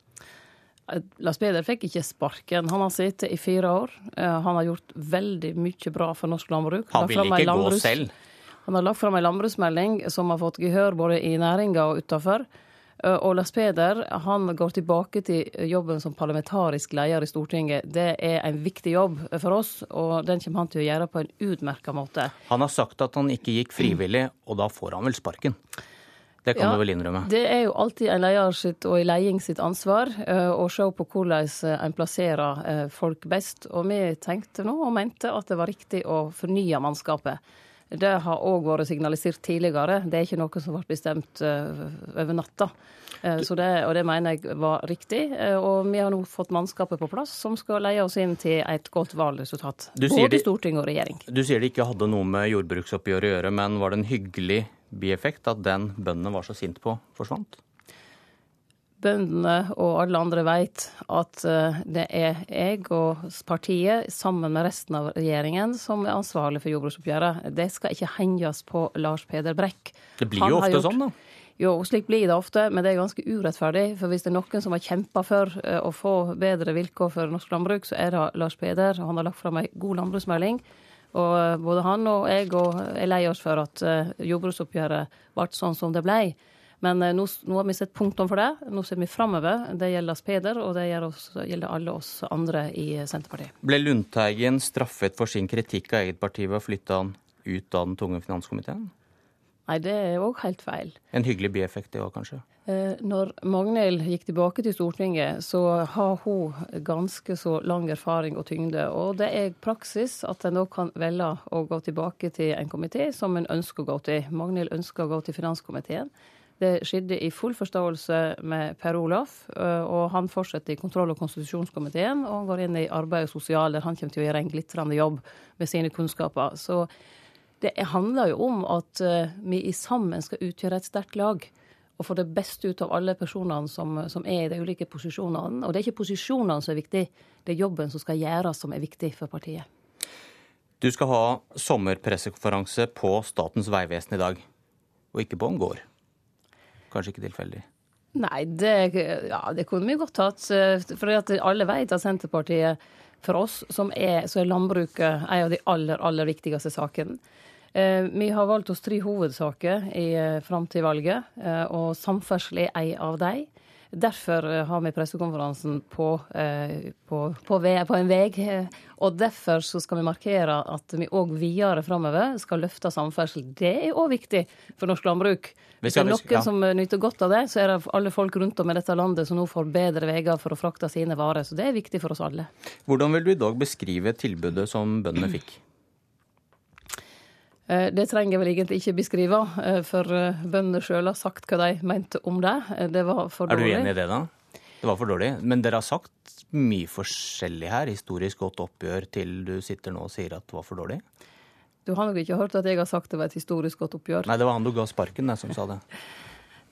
Eh, Lars Peder fikk ikke sparken. Han har sittet i fire år. Eh, han har gjort veldig mye bra for norsk landbruk. Han vil ikke gå selv? Han har lagt fram en landbruksmelding som har fått gehør både i næringa og utafor. Eh, og Lars Peder han går tilbake til jobben som parlamentarisk leder i Stortinget. Det er en viktig jobb for oss, og den kommer han til å gjøre på en utmerka måte. Han har sagt at han ikke gikk frivillig, og da får han vel sparken? Det kan ja, du vel innrømme? Det er jo alltid en leder sitt og en leding sitt ansvar uh, å se på hvordan en plasserer folk best. Og vi tenkte nå og mente at det var riktig å fornye mannskapet. Det har òg vært signalisert tidligere. Det er ikke noe som ble bestemt uh, over natta. Så det, og det mener jeg var riktig. Uh, og vi har nå fått mannskapet på plass som skal leie oss inn til et godt valgresultat. Både storting og regjering. Du sier det ikke hadde noe med jordbruksoppgjøret å gjøre, men var det en hyggelig bieffekt at den bøndene var så sint på, forsvant? Bøndene og alle andre vet at eh, det er jeg og partiet, sammen med resten av regjeringen, som er ansvarlig for jordbruksoppgjøret. Det skal ikke henges på Lars Peder Brekk. Det blir jo ofte gjort... sånn, da. Jo, slik blir det ofte, men det er ganske urettferdig. For hvis det er noen som har kjempa for eh, å få bedre vilkår for norsk landbruk, så er det Lars Peder. Han har lagt fram ei god landbruksmelding. Og eh, både han og jeg er lei oss for at jordbruksoppgjøret ble sånn som det ble. Men eh, nå, nå, har vi sett punktum for det. Nå ser vi framover. Det gjelder Peder, og det gjelder alle oss andre i Senterpartiet. Ble Lundteigen straffet for sin kritikk av eget parti ved å flytte han ut av den tunge finanskomiteen? Nei, det er òg helt feil. En hyggelig bieffekt det òg, kanskje? Eh, når Magnhild gikk tilbake til Stortinget, så har hun ganske så lang erfaring og tyngde. Og det er praksis at en da kan velge å gå tilbake til en komité som en ønsker å gå til. Magnhild ønsker å gå til finanskomiteen. Det skjedde i full forståelse med Per Olaf, eh, og han fortsetter i kontroll- og konstitusjonskomiteen og går inn i arbeid og sosial, der han kommer til å gjøre en glitrende jobb med sine kunnskaper. Så det handler jo om at eh, vi i sammen skal utgjøre et sterkt lag. Og få det beste ut av alle personene som, som, er i de ulike posisjonene. Og det er ikke posisjonene som er viktig, det er jobben som skal gjøres som er viktig for partiet. Du skal ha sommerpressekonferanse på Statens vegvesen i dag. og ikke på en gård. Kanskje ikke tilfeldig? Nei, det, ja, det kunne vi godt hatt. For alle vet at Senterpartiet for oss, som er, så er landbruket en av de aller, aller viktigste sakene. Eh, vi har valgt oss tre hovedsaker i, eh, fram til valget, eh, og samferdsel er en av dem. Derfor har vi pressekonferansen på, på, på, på en vei. Og derfor skal vi markere at vi òg videre framover skal løfte samferdsel. Det er òg viktig for norsk landbruk. Hvis det er noen ja. som nyter godt av det, så er det alle folk rundt om i dette landet som nå får bedre veier for å frakte sine varer. Så det er viktig for oss alle. Hvordan vil du i dag beskrive tilbudet som bøndene fikk? Eh, det trenger jeg vel egentlig ikke beskrive, eh, for eh, bøndene sjøl har sagt hva de mente om det. Det var for dårlig. Er du enig i det, da? Det var for dårlig. Men dere har sagt mye forskjellig her. Historisk godt oppgjør til du sitter nå og sier at det var for dårlig? Du har nok ikke hørt at jeg har sagt det var et historisk godt oppgjør? Nei, det var han du ga sparken, der, som sa det. <laughs>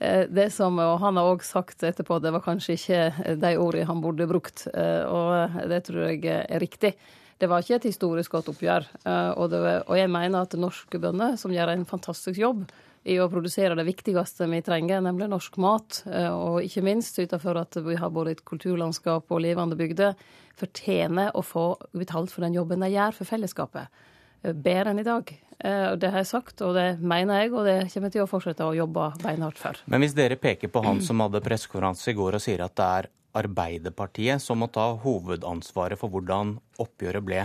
Det som, og Han har òg sagt etterpå at det var kanskje ikke de ordene han burde brukt. Og det tror jeg er riktig. Det var ikke et historisk godt oppgjør. Eh, og, det, og jeg mener at norske bønder, som gjør en fantastisk jobb i å produsere det viktigste vi trenger, nemlig norsk mat, eh, og ikke minst utenfor for at vi har både et kulturlandskap og levende bygder, fortjener å få betalt for den jobben de gjør for fellesskapet. Eh, bedre enn i dag. Det har jeg sagt, og det mener jeg, og det kommer jeg til å fortsette å jobbe beinhardt for. Men hvis dere peker på han som hadde pressekonferanse i går og sier at det er Arbeiderpartiet som må ta hovedansvaret for hvordan oppgjøret ble.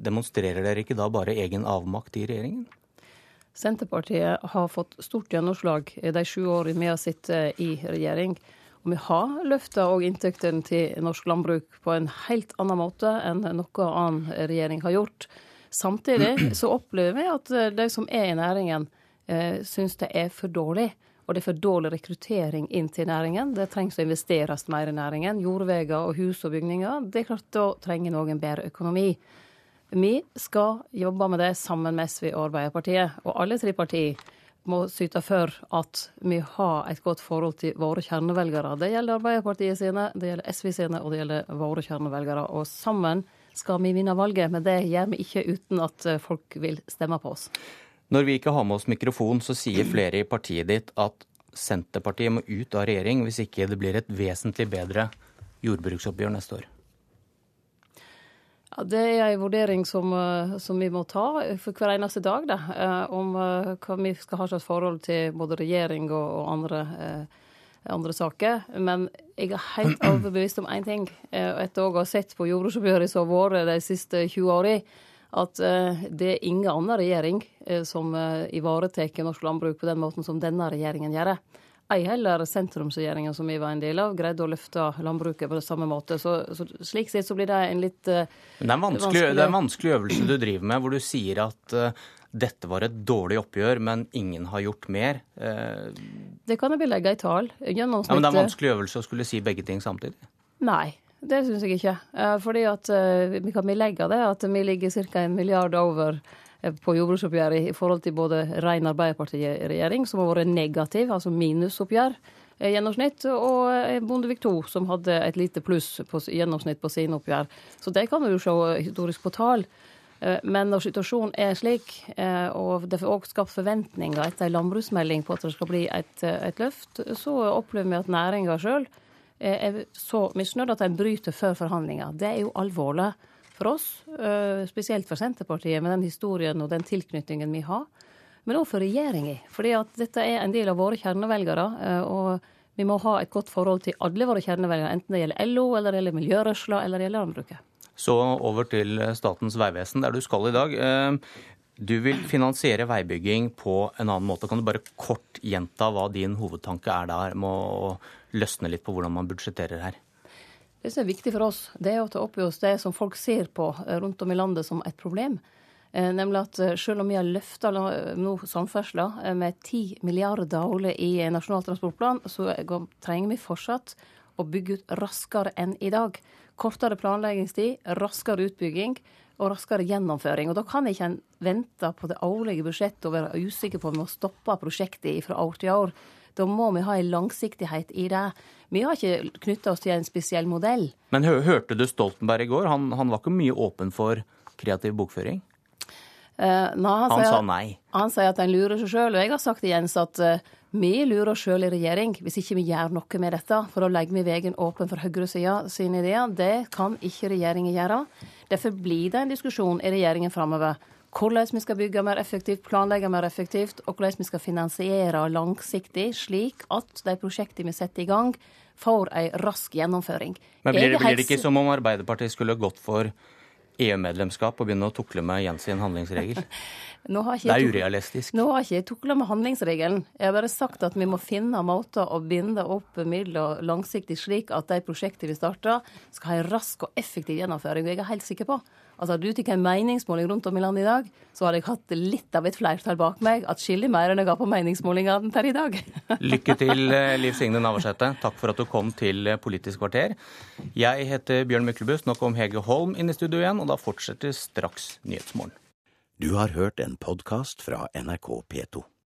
Demonstrerer dere ikke da bare egen avmakt i regjeringen? Senterpartiet har fått stort gjennomslag de sju årene vi har sittet i regjering. Og vi har løfta òg inntektene til norsk landbruk på en helt annen måte enn noe annen regjering har gjort. Samtidig så opplever vi at de som er i næringen, eh, syns det er for dårlig og det er for dårlig rekruttering inn til næringen. Det trengs å investeres mer i næringen. Jordveier og hus og bygninger. Det er klart Da trenger noen bedre økonomi. Vi skal jobbe med det sammen med SV og Arbeiderpartiet. Og alle tre partier må syte for at vi har et godt forhold til våre kjernevelgere. Det gjelder Arbeiderpartiet sine, det gjelder SV sine, og det gjelder våre kjernevelgere. Og sammen skal vi vinne valget, men det gjør vi ikke uten at folk vil stemme på oss. Når vi ikke har med oss mikrofon, så sier flere i partiet ditt at Senterpartiet må ut av regjering hvis ikke det blir et vesentlig bedre jordbruksoppgjør neste år. Ja, Det er en vurdering som, eh, som, vi må ta for hver eneste dag. Da, eh, om eh, hva vi skal ha slags forhold til både regjering og, og andre, andre, saker. Men jeg er helt overbevist om én ting. Etter å ha sett på jordbruksoppgjøret som har vært de siste 20 årene, at eh, det er ingen annen regjering eh, som eh, ivaretar norsk landbruk på den måten som denne regjeringen gjør. Ei heller sentrumsregjeringa som vi var en del av, greide å løfte landbruket på det samme måte. Så, så slik sett så blir det en litt uh, det, er vanskelig, det er en vanskelig øvelse du driver med, hvor du sier at uh, dette var et dårlig oppgjør, men ingen har gjort mer. Uh, det kan jeg belegge i tall. Ja, men det er en vanskelig øvelse å skulle si begge ting samtidig? Nei. Det syns jeg ikke. Eh, fordi at eh, vi kan legge det at vi ligger ca. en milliard over eh, på jordbruksoppgjøret i forhold til både ren Arbeiderparti-regjering, som har vært negativ, altså minusoppgjør i gjennomsnitt, og Bondevik II, som hadde et lite pluss på gjennomsnitt på sine oppgjør. Så det kan vi jo se historisk på tall. Men når situasjonen er slik, og det får også skapt forventninger etter en landbruksmelding på at det skal bli et, et løft, så opplever vi at næringa sjøl Eh, er så misnøyd at en bryter før forhandlinger. Det er jo alvorlig for oss, eh, spesielt for Senterpartiet, med den historien og den tilknytningen vi har. Men òg for regjeringa, fordi at dette er en del av våre kjernevelgere. Eh, og vi må ha et godt forhold til alle våre kjernevelgere, enten det gjelder LO, eller det gjelder miljørørsla, eller det gjelder landbruket. Så over til Statens vegvesen, der du skal i dag. Du vil finansiere veibygging på en annen måte. Kan du bare kort gjenta hva din hovedtanke er der med å løsne litt på hvordan man budsjetterer her? Det som er viktig for oss, det er å ta opp i oss det som folk ser på eh, rundt om i landet som et problem. Eh, nemlig at eh, selv om vi har løfta nå samferdsla med 10 milliarder årlig i Nasjonal transportplan, så trenger vi fortsatt å bygge ut raskere enn i dag. Kortere planleggingstid, raskere utbygging og raskere gjennomføring. Og Da kan ikke en vente på det årlige budsjettet og være usikker på om vi må stoppe prosjektet fra år til år. Da må vi ha en langsiktighet i det. Vi har ikke knytta oss til en spesiell modell. Men hørte du Stoltenberg i går? Han, han var ikke mye åpen for kreativ bokføring? han, han sa nei. Han sier at en lurer seg sjøl. Og jeg har sagt til Jens at vi lurer oss sjøl i regjering hvis ikke vi gjør noe med dette. For da legger vi veien åpen for høyresida sine ideer. Det kan ikke regjeringen gjøre. Derfor blir det en diskusjon i regjeringen framover. Hvordan vi skal bygge mer effektivt, planlegge mer effektivt, og hvordan vi skal finansiere langsiktig, slik at de prosjektene vi setter i gang, får ei rask gjennomføring. Men blir det, blir det ikke som om Arbeiderpartiet skulle gått for EU-medlemskap og begynne å tukle med Jens sin handlingsregel? <laughs> det er urealistisk. Nå har ikke jeg tukla med handlingsregelen. Jeg har bare sagt at vi må finne måter å binde opp midler langsiktig, slik at de prosjektene vi starter, skal ha en rask og effektiv gjennomføring. Og jeg er helt sikker på Altså, Hadde du tatt en meningsmåling rundt om i landet i dag, så hadde jeg hatt litt av et flertall bak meg. Atskillig mer enn jeg har på meningsmålingene per i dag. <laughs> Lykke til, eh, Liv Signe Navarsete. Takk for at du kom til eh, Politisk kvarter. Jeg heter Bjørn Myklebust. Nå kom Hege Holm inn i studio igjen, og da fortsetter straks Nyhetsmorgen. Du har hørt en podkast fra NRK P2.